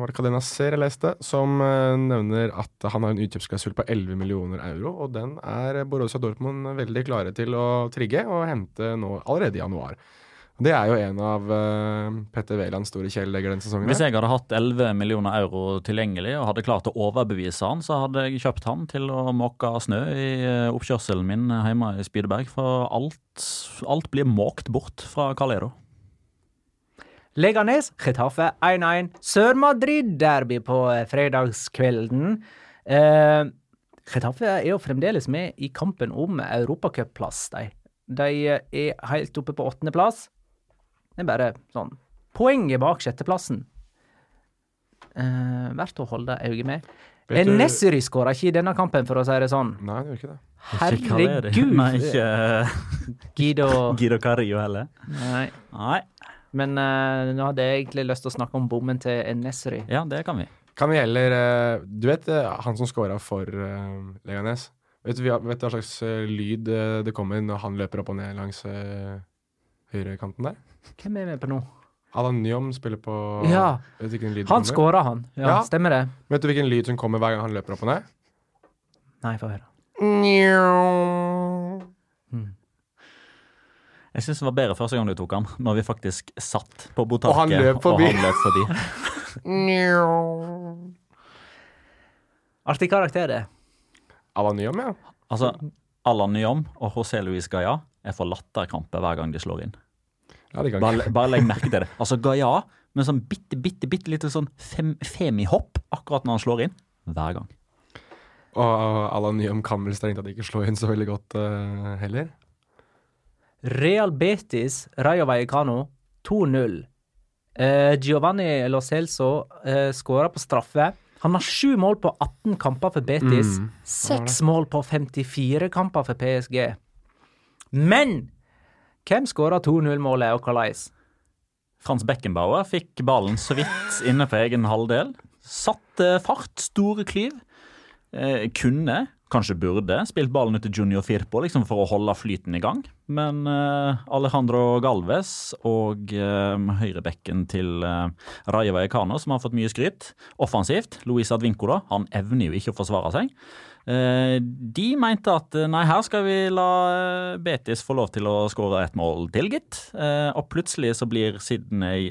Speaker 3: var det Cadena Ser jeg leste, som eh, nevner at han har en utkjøpsklausul på 11 millioner euro, og den er Borussia Dortmund veldig klare til å trigge og hente nå allerede i januar. Det er jo en av uh, Petter Wælands store kjæledegger denne sesongen.
Speaker 4: Hvis jeg hadde hatt 11 millioner euro tilgjengelig og hadde klart å overbevise han, så hadde jeg kjøpt han til å måke snø i eh, oppkjørselen min hjemme i Spydeberg. For alt, alt blir måkt bort fra Calero.
Speaker 1: Leganes, Getafe 1-1. Sør-Madrid-derby på eh, fredagskvelden. Eh, Getafe er jo fremdeles med i kampen om europacupplass, de. De eh, er helt oppe på åttendeplass. Det er bare sånn Poenget bak sjetteplassen. Eh, verdt å holde øye med.
Speaker 3: Du-
Speaker 1: Nessery skåra ikke i denne kampen, for å si det sånn.
Speaker 3: Nei, det gjør ikke det.
Speaker 4: Er.
Speaker 1: Herregud!
Speaker 4: Nei, ikke eh,
Speaker 1: Guido [LAUGHS]
Speaker 4: Guido Carillo heller.
Speaker 1: Nei.
Speaker 4: Nei.
Speaker 1: Men uh, nå hadde jeg egentlig lyst til å snakke om bommen til Nessery.
Speaker 4: Ja, det kan vi.
Speaker 3: Kan vi heller uh, Du vet uh, han som scora for uh, Leganes? Vet du hva vet hva slags lyd det kommer når han løper opp og ned langs uh, høyrekanten der?
Speaker 1: Hvem er vi på nå?
Speaker 3: Alan Nyom spiller på
Speaker 1: Ja.
Speaker 3: Vet ikke lyd
Speaker 1: Han skåra, han. Ja,
Speaker 3: Ja.
Speaker 1: Stemmer det?
Speaker 3: Vet du hvilken lyd som kommer hver gang han løper opp og ned?
Speaker 1: Nei, få høre.
Speaker 4: Jeg syns det var bedre første gang du tok han, når vi faktisk satt på
Speaker 3: Og
Speaker 4: botaket.
Speaker 3: han løp forbi.
Speaker 4: Og han løp forbi.
Speaker 1: Artig karakter, det.
Speaker 3: Alan Nyom, ja.
Speaker 4: Altså, Allan Nyom og José Luis Gaia er for latterkrampe hver gang de slår inn. Bare, bare legg merke til det. Altså Gaia med sånn bitte, bitte, bitte lite sånn fem, femihopp akkurat når han slår inn. Hver gang.
Speaker 3: Og Alan Nyham kan vel strengt tatt ikke slå inn så veldig godt uh, heller.
Speaker 1: Real Betis, Rayo Vallecano 2-0. Eh, Giovanni Lo Celso eh, skåra på straffe. Han har sju mål på 18 kamper for Betis.
Speaker 3: Mm.
Speaker 1: Mål på 54 kamper for PSG. Men hvem skåra 2-0-målet, og hvordan?
Speaker 4: Frans Beckenbauer fikk ballen så vidt inne på egen halvdel. Satte fart, store klyv. Eh, kunne, kanskje burde, spilt ballen ut til Junior Firpo liksom for å holde flyten i gang. Men eh, Alejandro Galvez og eh, høyrebekken til eh, Raja Vallecano, som har fått mye skryt offensivt, Luis Advinco, da, han evner jo ikke å forsvare seg. Eh, de mente at nei, her skal vi la Betis få lov til å skåre et mål til, gitt. og plutselig så blir Sydney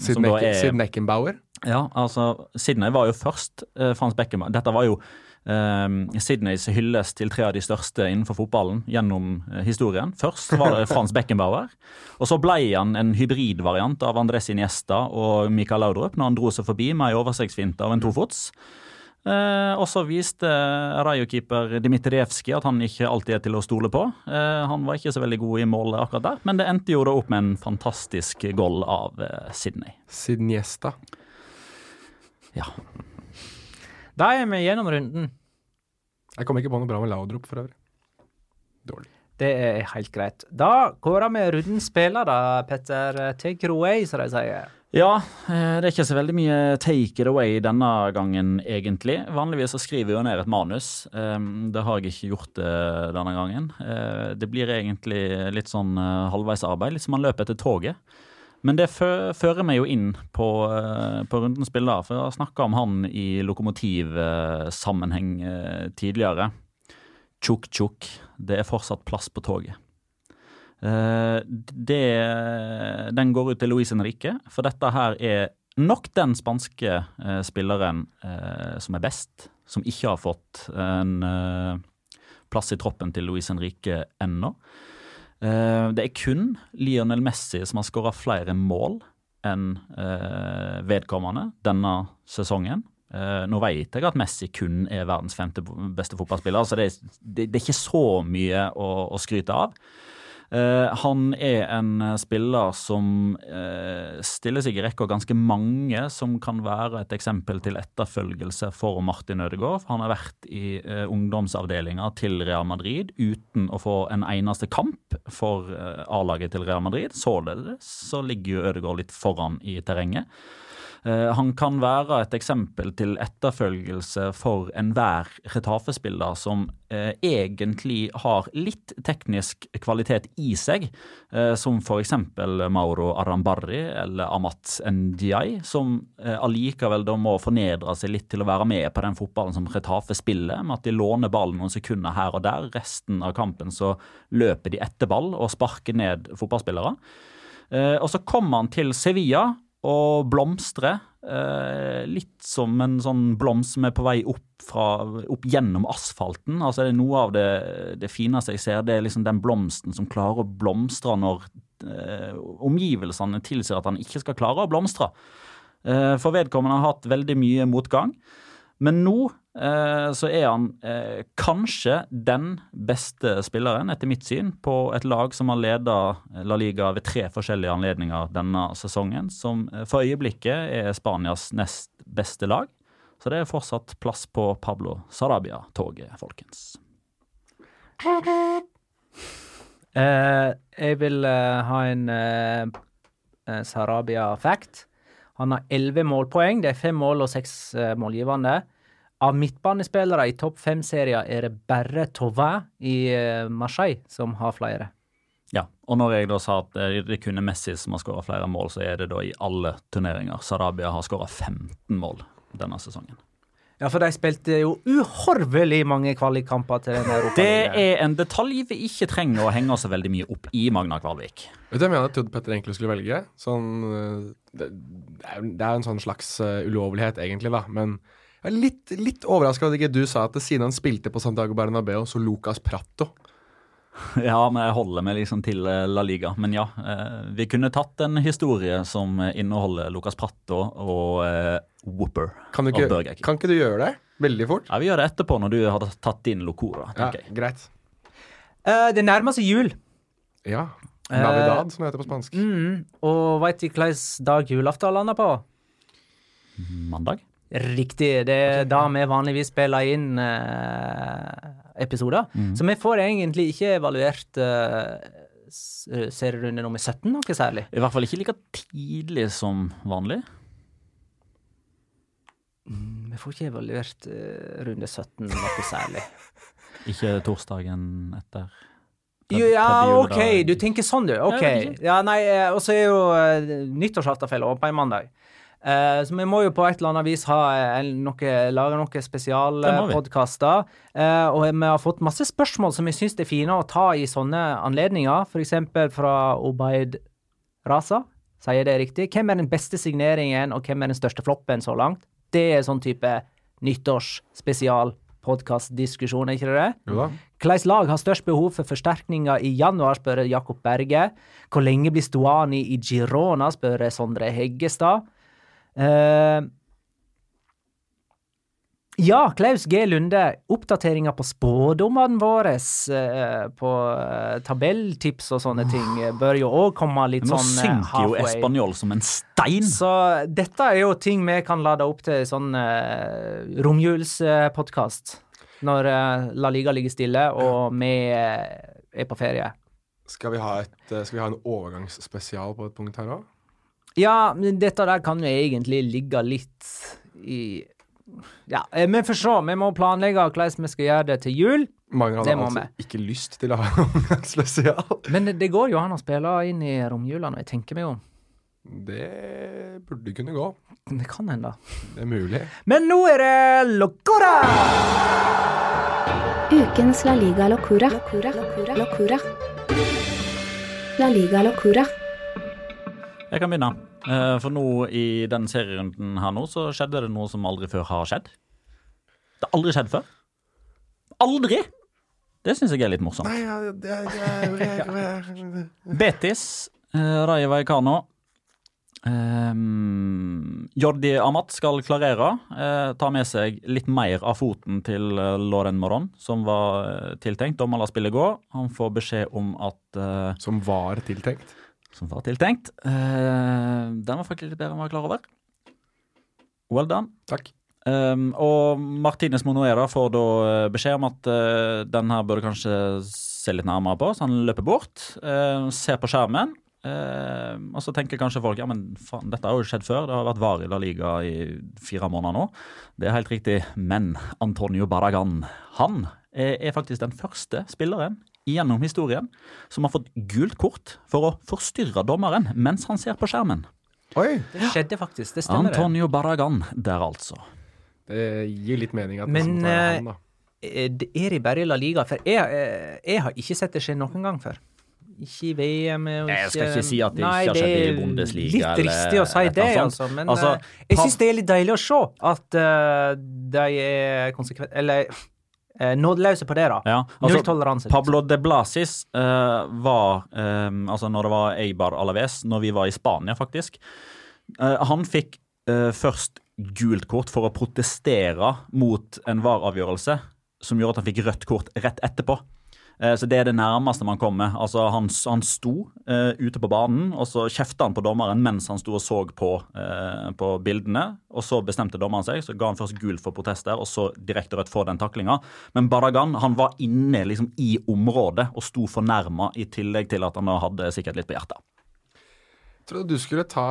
Speaker 3: Siden, er, Sydney Eckenbauer?
Speaker 4: Ja, altså Sydney var jo først Frans Beckenbauer. Dette var jo Um, Sydneys hylles til tre av de største innenfor fotballen gjennom historien. Først var det Frans Beckenbauer. [LAUGHS] Og så ble han en hybridvariant av Andres Iniesta og Mikael Laudrup når han dro seg forbi med ei oversiktsfinte av en tofots. Uh, og så viste Rayo-keeper Dmitrijevskij at han ikke alltid er til å stole på. Eh, han var ikke så veldig god i målet akkurat der, men det endte jo da opp med en fantastisk goal av Sydney.
Speaker 3: Sydniesta.
Speaker 4: Ja.
Speaker 1: Da er vi gjennom runden.
Speaker 3: Jeg kom ikke på noe bra med Laudrup for øvrig. Dårlig.
Speaker 1: Det er helt greit. Da kårer vi rundens spiller, da, Petter. Take it away, som de sier.
Speaker 4: Ja, eh, det er ikke så veldig mye take it away denne gangen, egentlig. Vanligvis så skriver jeg jo ned et manus. Ehm, det har jeg ikke gjort eh, denne gangen. Eh, det blir egentlig litt sånn halvveisarbeid, litt som man løper etter toget. Men det fører meg jo inn på, eh, på rundens bilder, for jeg har snakka om han i lokomotivsammenheng eh, tidligere. Tjukk, tjukk. Det er fortsatt plass på toget. Eh, det, den går ut til Luis Henrique, for dette her er nok den spanske spilleren som er best, som ikke har fått en plass i troppen til Luis Henrique ennå. Eh, det er kun Lionel Messi som har skåra flere mål enn eh, vedkommende denne sesongen. Eh, nå vet jeg at Messi kun er verdens femte beste fotballspiller, så det er, det er ikke så mye å, å skryte av. Uh, han er en spiller som uh, stiller seg i rekka ganske mange som kan være et eksempel til etterfølgelse for Martin Ødegaard. Han har vært i ungdomsavdelinga til Real Madrid uten å få en eneste kamp for A-laget til Real Madrid. Således så ligger jo Ødegaard litt foran i terrenget. Eh, han kan være et eksempel til etterfølgelse for enhver Retafe-spiller som eh, egentlig har litt teknisk kvalitet i seg, eh, som f.eks. Mauro Arambarri eller Amat Ndiaye, som allikevel da må fornedre seg litt til å være med på den fotballen som Retafe spiller, med at de låner ballen noen sekunder her og der. Resten av kampen så løper de etter ball og sparker ned fotballspillere. Og så kommer han til Sevilla og blomstre. Eh, litt som en sånn blomst som er på vei opp, fra, opp gjennom asfalten. Altså det er Noe av det, det, fineste jeg ser, det er liksom den blomsten som klarer å blomstre når eh, omgivelsene tilsier at han ikke skal klare å blomstre. Eh, for vedkommende har hatt veldig mye motgang. Men nå så er han eh, kanskje den beste spilleren, etter mitt syn, på et lag som har leda La Liga ved tre forskjellige anledninger denne sesongen. Som eh, for øyeblikket er Spanias nest beste lag. Så det er fortsatt plass på Pablo Sarabia-toget, folkens. [LAUGHS]
Speaker 1: Eh, jeg vil eh, ha en uh, Sarabia-fact. Han har elleve målpoeng. Det er fem mål og seks målgivende. Av midtbanespillere i topp fem-serier er det bare Tauvin i uh, Marseille som har flere.
Speaker 4: Ja, og når jeg da sa at det kun er Messi som har skåra flere mål, så er det da i alle turneringer. Sarabia har skåra 15 mål denne sesongen.
Speaker 1: Ja, for de spilte jo uhorvelig mange kvalikkamper til den Europa.
Speaker 4: Det er en detalj vi ikke trenger å henge oss veldig mye opp i Magna Kvalvik.
Speaker 3: Vet du hva jeg mener trodde Petter egentlig skulle velge? Sånn, eh, det, det er jo en sånn slags ulovlighet, egentlig, da. Men jeg er litt, litt overraska at ikke du sa at siden han spilte på Santiago Bernabeu, så Lucas Prato. [LAUGHS]
Speaker 4: Ja, men jeg holder meg liksom til eh, La Liga. Men ja, eh, vi kunne tatt en historie som inneholder Lucas Pratto og eh, Whooper.
Speaker 3: Kan, ikke, kan ikke du gjøre det? Veldig fort?
Speaker 4: Ja, Vi gjør det etterpå, når du har tatt inn Locora.
Speaker 3: Ja, greit.
Speaker 1: Uh, det nærmer seg jul.
Speaker 3: Ja. Navidad, uh, som det heter på spansk.
Speaker 1: Mm, og veit du hvilken dag julaften lander på?
Speaker 4: Mandag?
Speaker 1: Riktig. Det er da vi vanligvis spiller inn eh, episoder. Mm. Så vi får egentlig ikke evaluert eh, serierunde nummer 17 noe særlig.
Speaker 4: I hvert fall ikke like tidlig som vanlig.
Speaker 1: Mm, vi får ikke evaluert eh, runde 17 noe særlig. [LAUGHS]
Speaker 4: ikke torsdagen etter?
Speaker 1: Jo, ja, OK, du tenker sånn, du. OK.
Speaker 4: Ja,
Speaker 1: nei, eh, og så er jo uh, nyttårsaften på en mandag. Eh, så vi må jo på et eller annet vis ha eh, noe, lage noen spesialpodkaster. Uh, og vi har fått masse spørsmål som vi syns er fine å ta i sånne anledninger. Eksempel fra Obaid Raza. Sier jeg det riktig? Hvem er den beste signeringen, og hvem er den største floppen så langt? Det er sånn type nyttårsspesialpodkastdiskusjon, er ikke det det? Hvilket lag har størst behov for forsterkninger i januar, spør Jakob Berge. Hvor lenge blir Stuani i Girona, spør Sondre Heggestad. Eh, ja, Klaus G. Lunde. Oppdateringer på spådommene våre eh, på eh, tabelltips og sånne ting bør jo òg komme litt
Speaker 4: sånn
Speaker 1: sånn Nå
Speaker 4: synker jo. Espanjol som en stein.
Speaker 1: Så dette er jo ting vi kan lade opp til sånn uh, romjulspodkast. Når La Liga ligger stille og vi er på ferie.
Speaker 3: Skal vi, ha et, skal vi ha en overgangsspesial på et punkt her òg?
Speaker 1: Ja, men dette der kan jo egentlig ligge litt i Ja, vi får se. Vi må planlegge hvordan vi skal gjøre det til jul.
Speaker 3: Mange hadde altså med. ikke lyst til å ha [LAUGHS] en overgangsspesial.
Speaker 1: Men det går jo an å spille inn i romjula når jeg tenker meg om.
Speaker 3: Det burde kunne gå.
Speaker 1: Det kan hende.
Speaker 3: Det er mulig.
Speaker 1: Men nå er det Locora!
Speaker 2: Ukens La Liga Locura. Locura. Locura. Locura. La Liga Locura.
Speaker 4: Jeg kan begynne. Eh, For nå i den serierunden her nå, så skjedde det noe som aldri før har skjedd. Det har aldri skjedd før. Aldri! Det syns jeg er litt morsomt.
Speaker 3: Nei, ja, det det er, er [LAUGHS]
Speaker 4: Betis, uh, Vallecano. Um, Jordi Amat skal klarere. Uh, ta med seg litt mer av foten til uh, Loren Moron, som var uh, tiltenkt. Dommer lar spillet gå. Han får beskjed om at eh,
Speaker 3: Som var tiltenkt.
Speaker 4: Som var tiltenkt. Uh, den var faktisk litt bedre enn jeg var klar over. Well done.
Speaker 3: Takk.
Speaker 4: Um, og Martinez Monoera får da eh, beskjed om at uh, den her burde kanskje se litt nærmere på, så han løper bort, Uh, ser på skjermen. Uh, og så tenker kanskje folk ja, men faen, dette har jo skjedd før. Det har vært VAR i La Liga i fire måneder nå. Det er helt riktig. Men Antonio Barragan, han er, er faktisk den første spilleren gjennom historien som har fått gult kort for å forstyrre dommeren mens han ser på skjermen.
Speaker 3: Oi!
Speaker 1: Det skjedde faktisk. Det stemmer. det.
Speaker 4: Antonio Barragan der, altså.
Speaker 3: Det gir litt mening at
Speaker 1: Men,
Speaker 3: det er han, da.
Speaker 1: Er Det bare i La Liga, for jeg, eh, jeg har ikke sett det skje noen gang før. Ikke i VM ikke...
Speaker 4: Jeg skal ikke si at det
Speaker 1: Nei,
Speaker 4: ikke har skjedd i Bundesliga
Speaker 1: Litt
Speaker 4: eller
Speaker 1: dristig å si det, altså. Men
Speaker 4: Altså,
Speaker 1: eh, jeg syns det er litt deilig å se at uh, de er konsekvent Eller uh, nådeløse på det, da.
Speaker 4: Ja, altså,
Speaker 1: Nulltoleranse. liksom.
Speaker 4: Pablo de Blasis eh, var eh, Altså, når det var Eibar Alaves, når vi var i Spania, faktisk eh, Han fikk eh, først gult kort for å protestere mot en VAR-avgjørelse som gjorde at han fikk rødt kort rett etterpå. Eh, Så Det er det nærmeste man kommer. Altså Han, han sto uh, ute på banen, og så kjefta han på dommeren mens han sto og så på, uh, på bildene. Og Så bestemte dommeren seg, så ga han først gult for protester, og så direkte rødt for den taklinga. Men Badagan han var inne liksom i området og sto fornærma, i tillegg til at han hadde sikkert litt på hjertet.
Speaker 3: Jeg trodde du skulle ta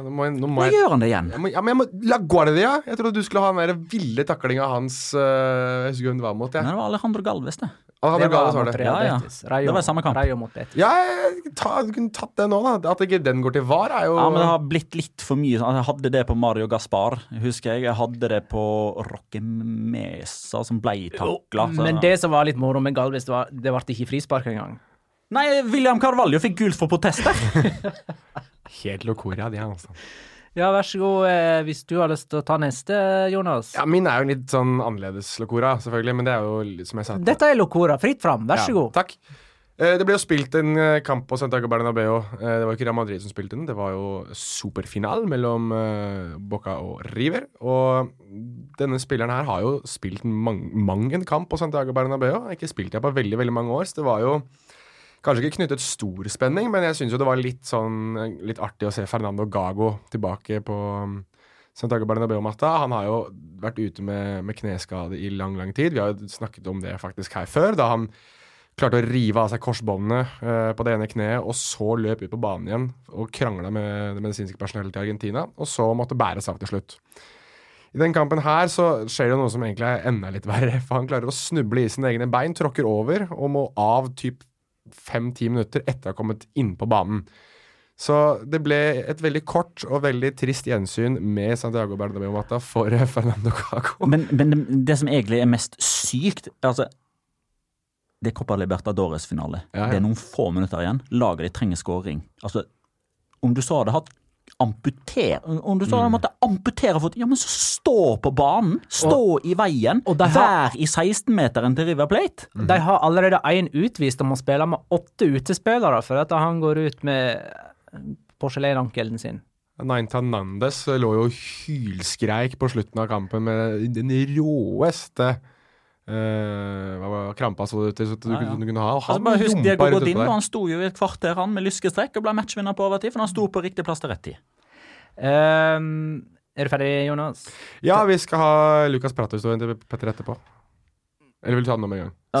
Speaker 3: Nå må jeg, nå må
Speaker 4: Nå
Speaker 3: jeg,
Speaker 4: gjør han det igjen.
Speaker 3: jeg må, ja, men jeg må, La Guardia! Jeg trodde du skulle ha den der ville taklinga hans uh, Jeg husker hvem det var mot.
Speaker 4: Men
Speaker 3: Nei,
Speaker 4: det var Alejandro Galvez, det.
Speaker 3: Alejandro det var
Speaker 1: var
Speaker 3: det.
Speaker 4: Ja, ja.
Speaker 1: Rayo,
Speaker 4: Det var samme kamp.
Speaker 1: Rayo mot Betis.
Speaker 3: Ja, ta, du kunne tatt det nå, da. At ikke den går til VAR, er jo
Speaker 4: Ja, men det har blitt litt for mye. sånn. Jeg hadde det på Mario Gaspar, husker jeg. Jeg hadde det på Roque Mesa, som ble takla.
Speaker 1: Men det som var litt moro med Galvis, det var det ble ikke frispark engang.
Speaker 4: Nei, William Carvalho fikk gult for protester. [LAUGHS]
Speaker 3: helt locoria, de her, altså.
Speaker 1: Ja, vær så god, eh, hvis du har lyst til å ta neste, Jonas.
Speaker 3: Ja, min er jo litt sånn annerledes locora, selvfølgelig, men det er jo litt som jeg sa.
Speaker 1: Dette er Locora. Fritt fram. Vær så
Speaker 3: Ja,
Speaker 1: god.
Speaker 3: Takk. Eh, Det ble jo spilt en eh, kamp på Santiago Bernabeu. Det var ikke Real Madrid som spilte den, det var jo superfinal mellom Boca og River. Og denne spilleren her har jo spilt mang, mang en kamp på Santiago Bernabeu. Har ikke spilt her på veldig, veldig mange år, så det var jo kanskje ikke knyttet stor spenning, men jeg syns jo det var litt sånn litt artig å se Fernando Gago tilbake på um, Santiago Bernabeu-matta. Han har jo vært ute med, med kneskade i lang, lang tid. Vi har jo snakket om det faktisk her før, da han klarte å rive av seg korsbåndene eh, på det ene kneet, og så løp ut på banen igjen og krangla med det medisinske personellet til Argentina, og så måtte bæres av til slutt. I den kampen her så skjer det noe som egentlig er enda litt verre, for han klarer å snuble i sine egne bein, tråkker over og må av typ fem-ti minutter etter å ha kommet inn på banen. Så det ble et veldig kort og veldig trist gjensyn med Santiago Bernabeu-Mata for [LAUGHS] Fernando Caco.
Speaker 4: Men, men det, det som egentlig er mest sykt altså, Det er Copa Libertadores-finale.
Speaker 3: Ja, ja.
Speaker 4: Det er noen få minutter igjen. Laget ditt trenger skåring. Altså, om du så hadde hatt amputer Om du så
Speaker 3: Mm.
Speaker 4: måtte amputere foten, ja, men så stå på banen! Stå i veien!
Speaker 1: og har-
Speaker 4: Vær i 16-meteren til River Plate!
Speaker 1: De har allerede én utvist om å spille med åtte utespillere for at han går ut med porselenankelen sin.
Speaker 3: Naintan Nandes lå jo hylskreik på slutten av kampen med den råeste eh, var krampa så det ut til du,
Speaker 4: Ja, ja.
Speaker 3: du kunne ha. Og
Speaker 4: Altså,
Speaker 3: han
Speaker 4: bare husk Diego Godin, og han sto jo i et kvarter han med lyskestrekk og ble matchvinner på overtid, for han sto på riktig plass til rett tid.
Speaker 1: Um, er du ferdig, Jonas?
Speaker 3: Ja, vi skal ha Lukas Prato-historien til Petter etterpå. Eller vil du ta den om en gang?
Speaker 4: Ja,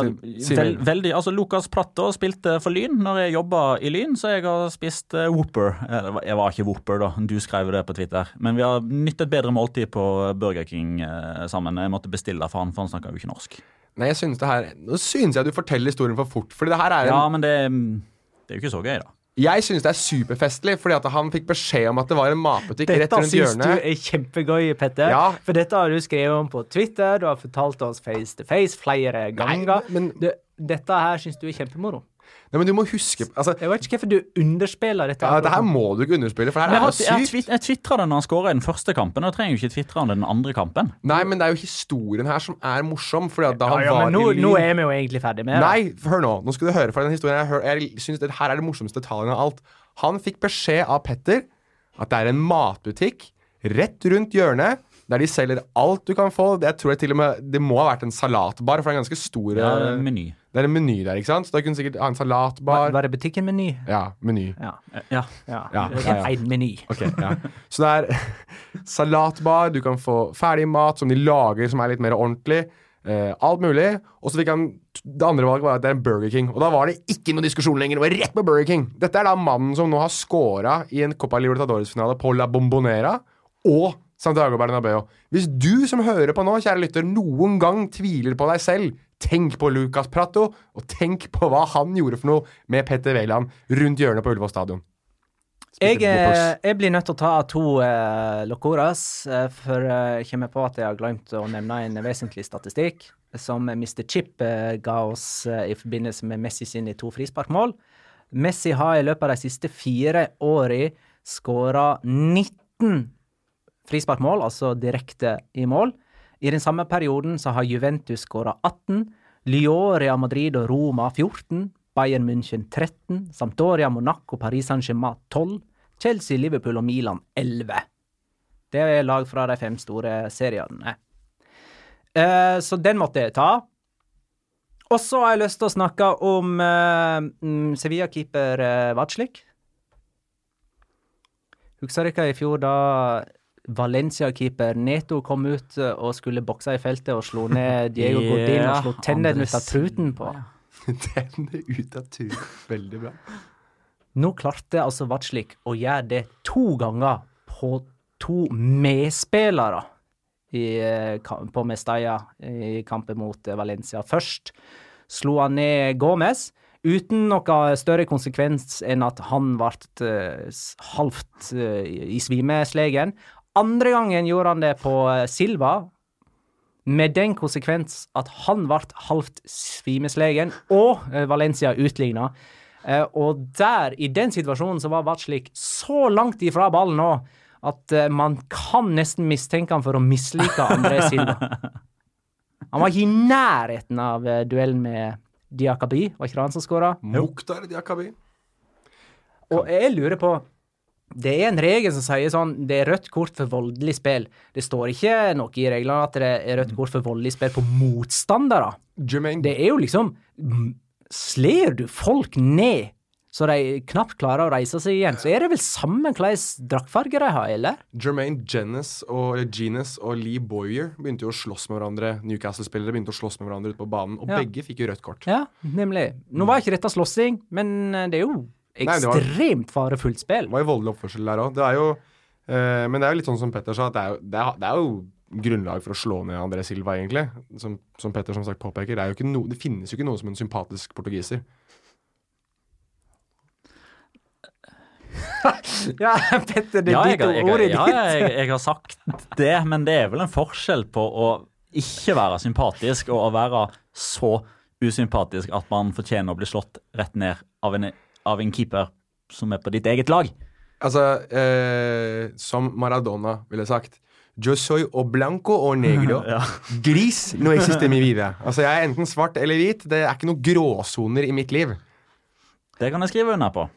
Speaker 4: vel, veldig, altså Lukas Prato spilte for Lyn når jeg jobba i Lyn, så jeg har spist uh, Whopper. Eh, Jeg var ikke Whopper, da. Du skrev det på Twitter. Men vi har nytt et bedre måltid på Burger King uh, sammen. Jeg måtte bestille for han, for han snakka jo ikke norsk.
Speaker 3: Nei, jeg synes det her Nå synes jeg du forteller historien for fort. Fordi det her er en
Speaker 4: Ja, men det, det er jo ikke så gøy, da.
Speaker 3: Jeg synes det er superfestlig, fordi at han fikk beskjed om at det var en matbutikk rett rundt
Speaker 1: Dette
Speaker 3: rundt
Speaker 1: syns du er kjempegøy, Petter.
Speaker 3: Ja.
Speaker 1: For dette har du skrevet om på Twitter, du har fortalt oss face to face flere ganger.
Speaker 3: men-
Speaker 1: du, dette her syns du er kjempemoro.
Speaker 3: Nei, men du må huske altså,
Speaker 1: Jeg vet ikke hvorfor du underspiller dette.
Speaker 3: ja, Det her må du ikke underspille, for det her er jo
Speaker 4: jeg,
Speaker 3: sykt.
Speaker 4: jeg tvitra det når han skåra i den første kampen, og jeg trenger jo ikke tvitre det den andre kampen.
Speaker 3: Nei, men det er jo historien her som er morsom. Fordi da
Speaker 1: ja,
Speaker 3: han
Speaker 1: ja,
Speaker 3: var
Speaker 1: men nå,
Speaker 3: i Lyn
Speaker 1: nå er vi jo egentlig ferdig med det.
Speaker 3: Nei, hør nå. Nå skal du høre fra den historien jeg, hør, jeg synes det her er det morsomste detaljen av alt. Han fikk beskjed av Petter at det er en matbutikk rett rundt hjørnet der de selger alt du kan få. Det, jeg tror jeg til og med, det må ha vært en salatbar, for det er en ganske stor
Speaker 4: Ja,
Speaker 3: eh,
Speaker 4: meny.
Speaker 3: Det er en meny der, ikke sant? Så da kunne du sikkert ha en salatbar.
Speaker 1: var det butikken Meny?
Speaker 3: Ja, meny.
Speaker 1: Ja.
Speaker 4: Ja.
Speaker 1: ja.
Speaker 3: Ja,
Speaker 1: Det
Speaker 3: ja, ja.
Speaker 1: En meny.
Speaker 3: Okay, ja. Så det er [LAUGHS] salatbar, du kan få ferdig mat som de lager som er litt mer ordentlig. Eh, alt mulig. Og så fikk han Det andre valget var at det er en Burger King. Og da var det ikke noe diskusjon lenger. Det var rett på Burger King. Dette er da mannen som nå har scora i en Copa Libertadores-finale på La Bombonera og Santiago Bernabeu. Hvis du som hører på nå, kjære lytter, noen gang tviler på deg selv, tenk på Lucas Prato, og tenk på hva han gjorde for noe med Petter Wæland rundt hjørnet på Ullevål stadion.
Speaker 1: Jeg, eh, jeg blir nødt til å ta to eh, locoras, eh, for eh, jeg kommer på at jeg har glemt å nevne en vesentlig statistikk som Mr. Chip eh, ga oss eh, i forbindelse med Messi sine to frisparkmål. Messi har i løpet av de siste fire åra skåra 19 frisparkmål, altså direkte i mål. I den samme perioden så har Juventus skåra 18, Lyon, Real Madrid og Roma 14, Bayern München 13, Sampdoria, Monaco, Paris Saint-Germain 12, Chelsea, Liverpool og Milan 11. Det er lag fra de fem store seriene. Eh, så den måtte jeg ta. Og så har jeg lyst til å snakke om eh, mm, Sevilla-keeper eh, Vatslik. Husker dere i fjor da Valencia-keeper Neto kom ut eh, og skulle bokse i feltet og slo ned Diego [LAUGHS]
Speaker 4: yeah,
Speaker 1: Godin og slo tennene ut av truten på? [LAUGHS]
Speaker 3: tennene ut av truten. Veldig bra.
Speaker 1: Nå klarte altså Vatslik å gjøre det to ganger på to medspillere i, eh, på Mestalla i kampen mot eh, Valencia. Først slo han ned Gomez, uten noe større konsekvens enn at han ble halvt i svimeslegen. Andre gangen gjorde han det på eh, Silva, med den konsekvens at han ble halvt svimeslegen, og eh, Valencia utligna. Eh, og der, i den situasjonen, så var Vatslik så langt ifra ballen nå at man kan nesten mistenke han for å mislike André Silva. [LAUGHS] Han var ikke i nærheten av duellen med Diakabi, var ikke det han som skåra?
Speaker 3: Mukhtar Diakabi.
Speaker 1: Og jeg lurer på Det er en regel som sier sånn Det er rødt kort for voldelig spill. Det står ikke noe i reglene at det er rødt kort for voldelig spill på motstandere.
Speaker 3: Jermaine
Speaker 1: Det er jo liksom Slår du folk ned så de knapt klarer å reise seg igjen, så er det vel samme hvilken draktfarge de har, eller?
Speaker 3: Jermaine Jennis og, Genis og Lee Boyer begynte jo å slåss med hverandre. Newcastle-spillere begynte å slåss med hverandre ute på banen, og
Speaker 1: Ja.
Speaker 3: begge fikk jo rødt kort.
Speaker 1: Ja, nemlig. Nå var ikke dette slåssing, men eh, det er jo ekstremt farefullt spill.
Speaker 3: Det var jo voldelig oppførsel der òg. Eh, men det er jo litt sånn som Petter sa, at det er, jo, det er, det er jo grunnlag for å slå ned André Silva, egentlig. Som, som Petter som sagt påpeker. Det, no, det, finnes jo ikke noe som en sympatisk portugiser. [LAUGHS]
Speaker 1: ja, Petter, det er
Speaker 4: ja,
Speaker 1: ditt
Speaker 4: jeg, jeg,
Speaker 1: ordet ditt.
Speaker 4: Ja, jeg, jeg har sagt det, men det er vel en forskjell på å ikke være sympatisk og å være så usympatisk at man fortjener å bli slått rett ned av en av en keeper som er på ditt eget lag.
Speaker 3: Altså, eh, som Maradona ville sagt Yo soy o blanco o negro. [LAUGHS]
Speaker 4: Ja.
Speaker 3: Gris no existe mi vida. Altså, jeg er enten svart eller hvit. Det er ikke noen gråsoner i mitt liv.
Speaker 4: Det kan jeg skrive under på.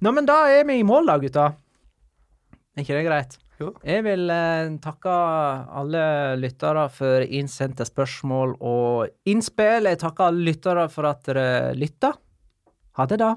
Speaker 1: Nå, men da er vi i mål, da, gutta. Er ikke det greit?
Speaker 3: Jo.
Speaker 1: Jeg vil eh, takke alle lyttere for innsendte spørsmål og innspill. Jeg takker alle lyttere for at dere lytta. Ha det, da.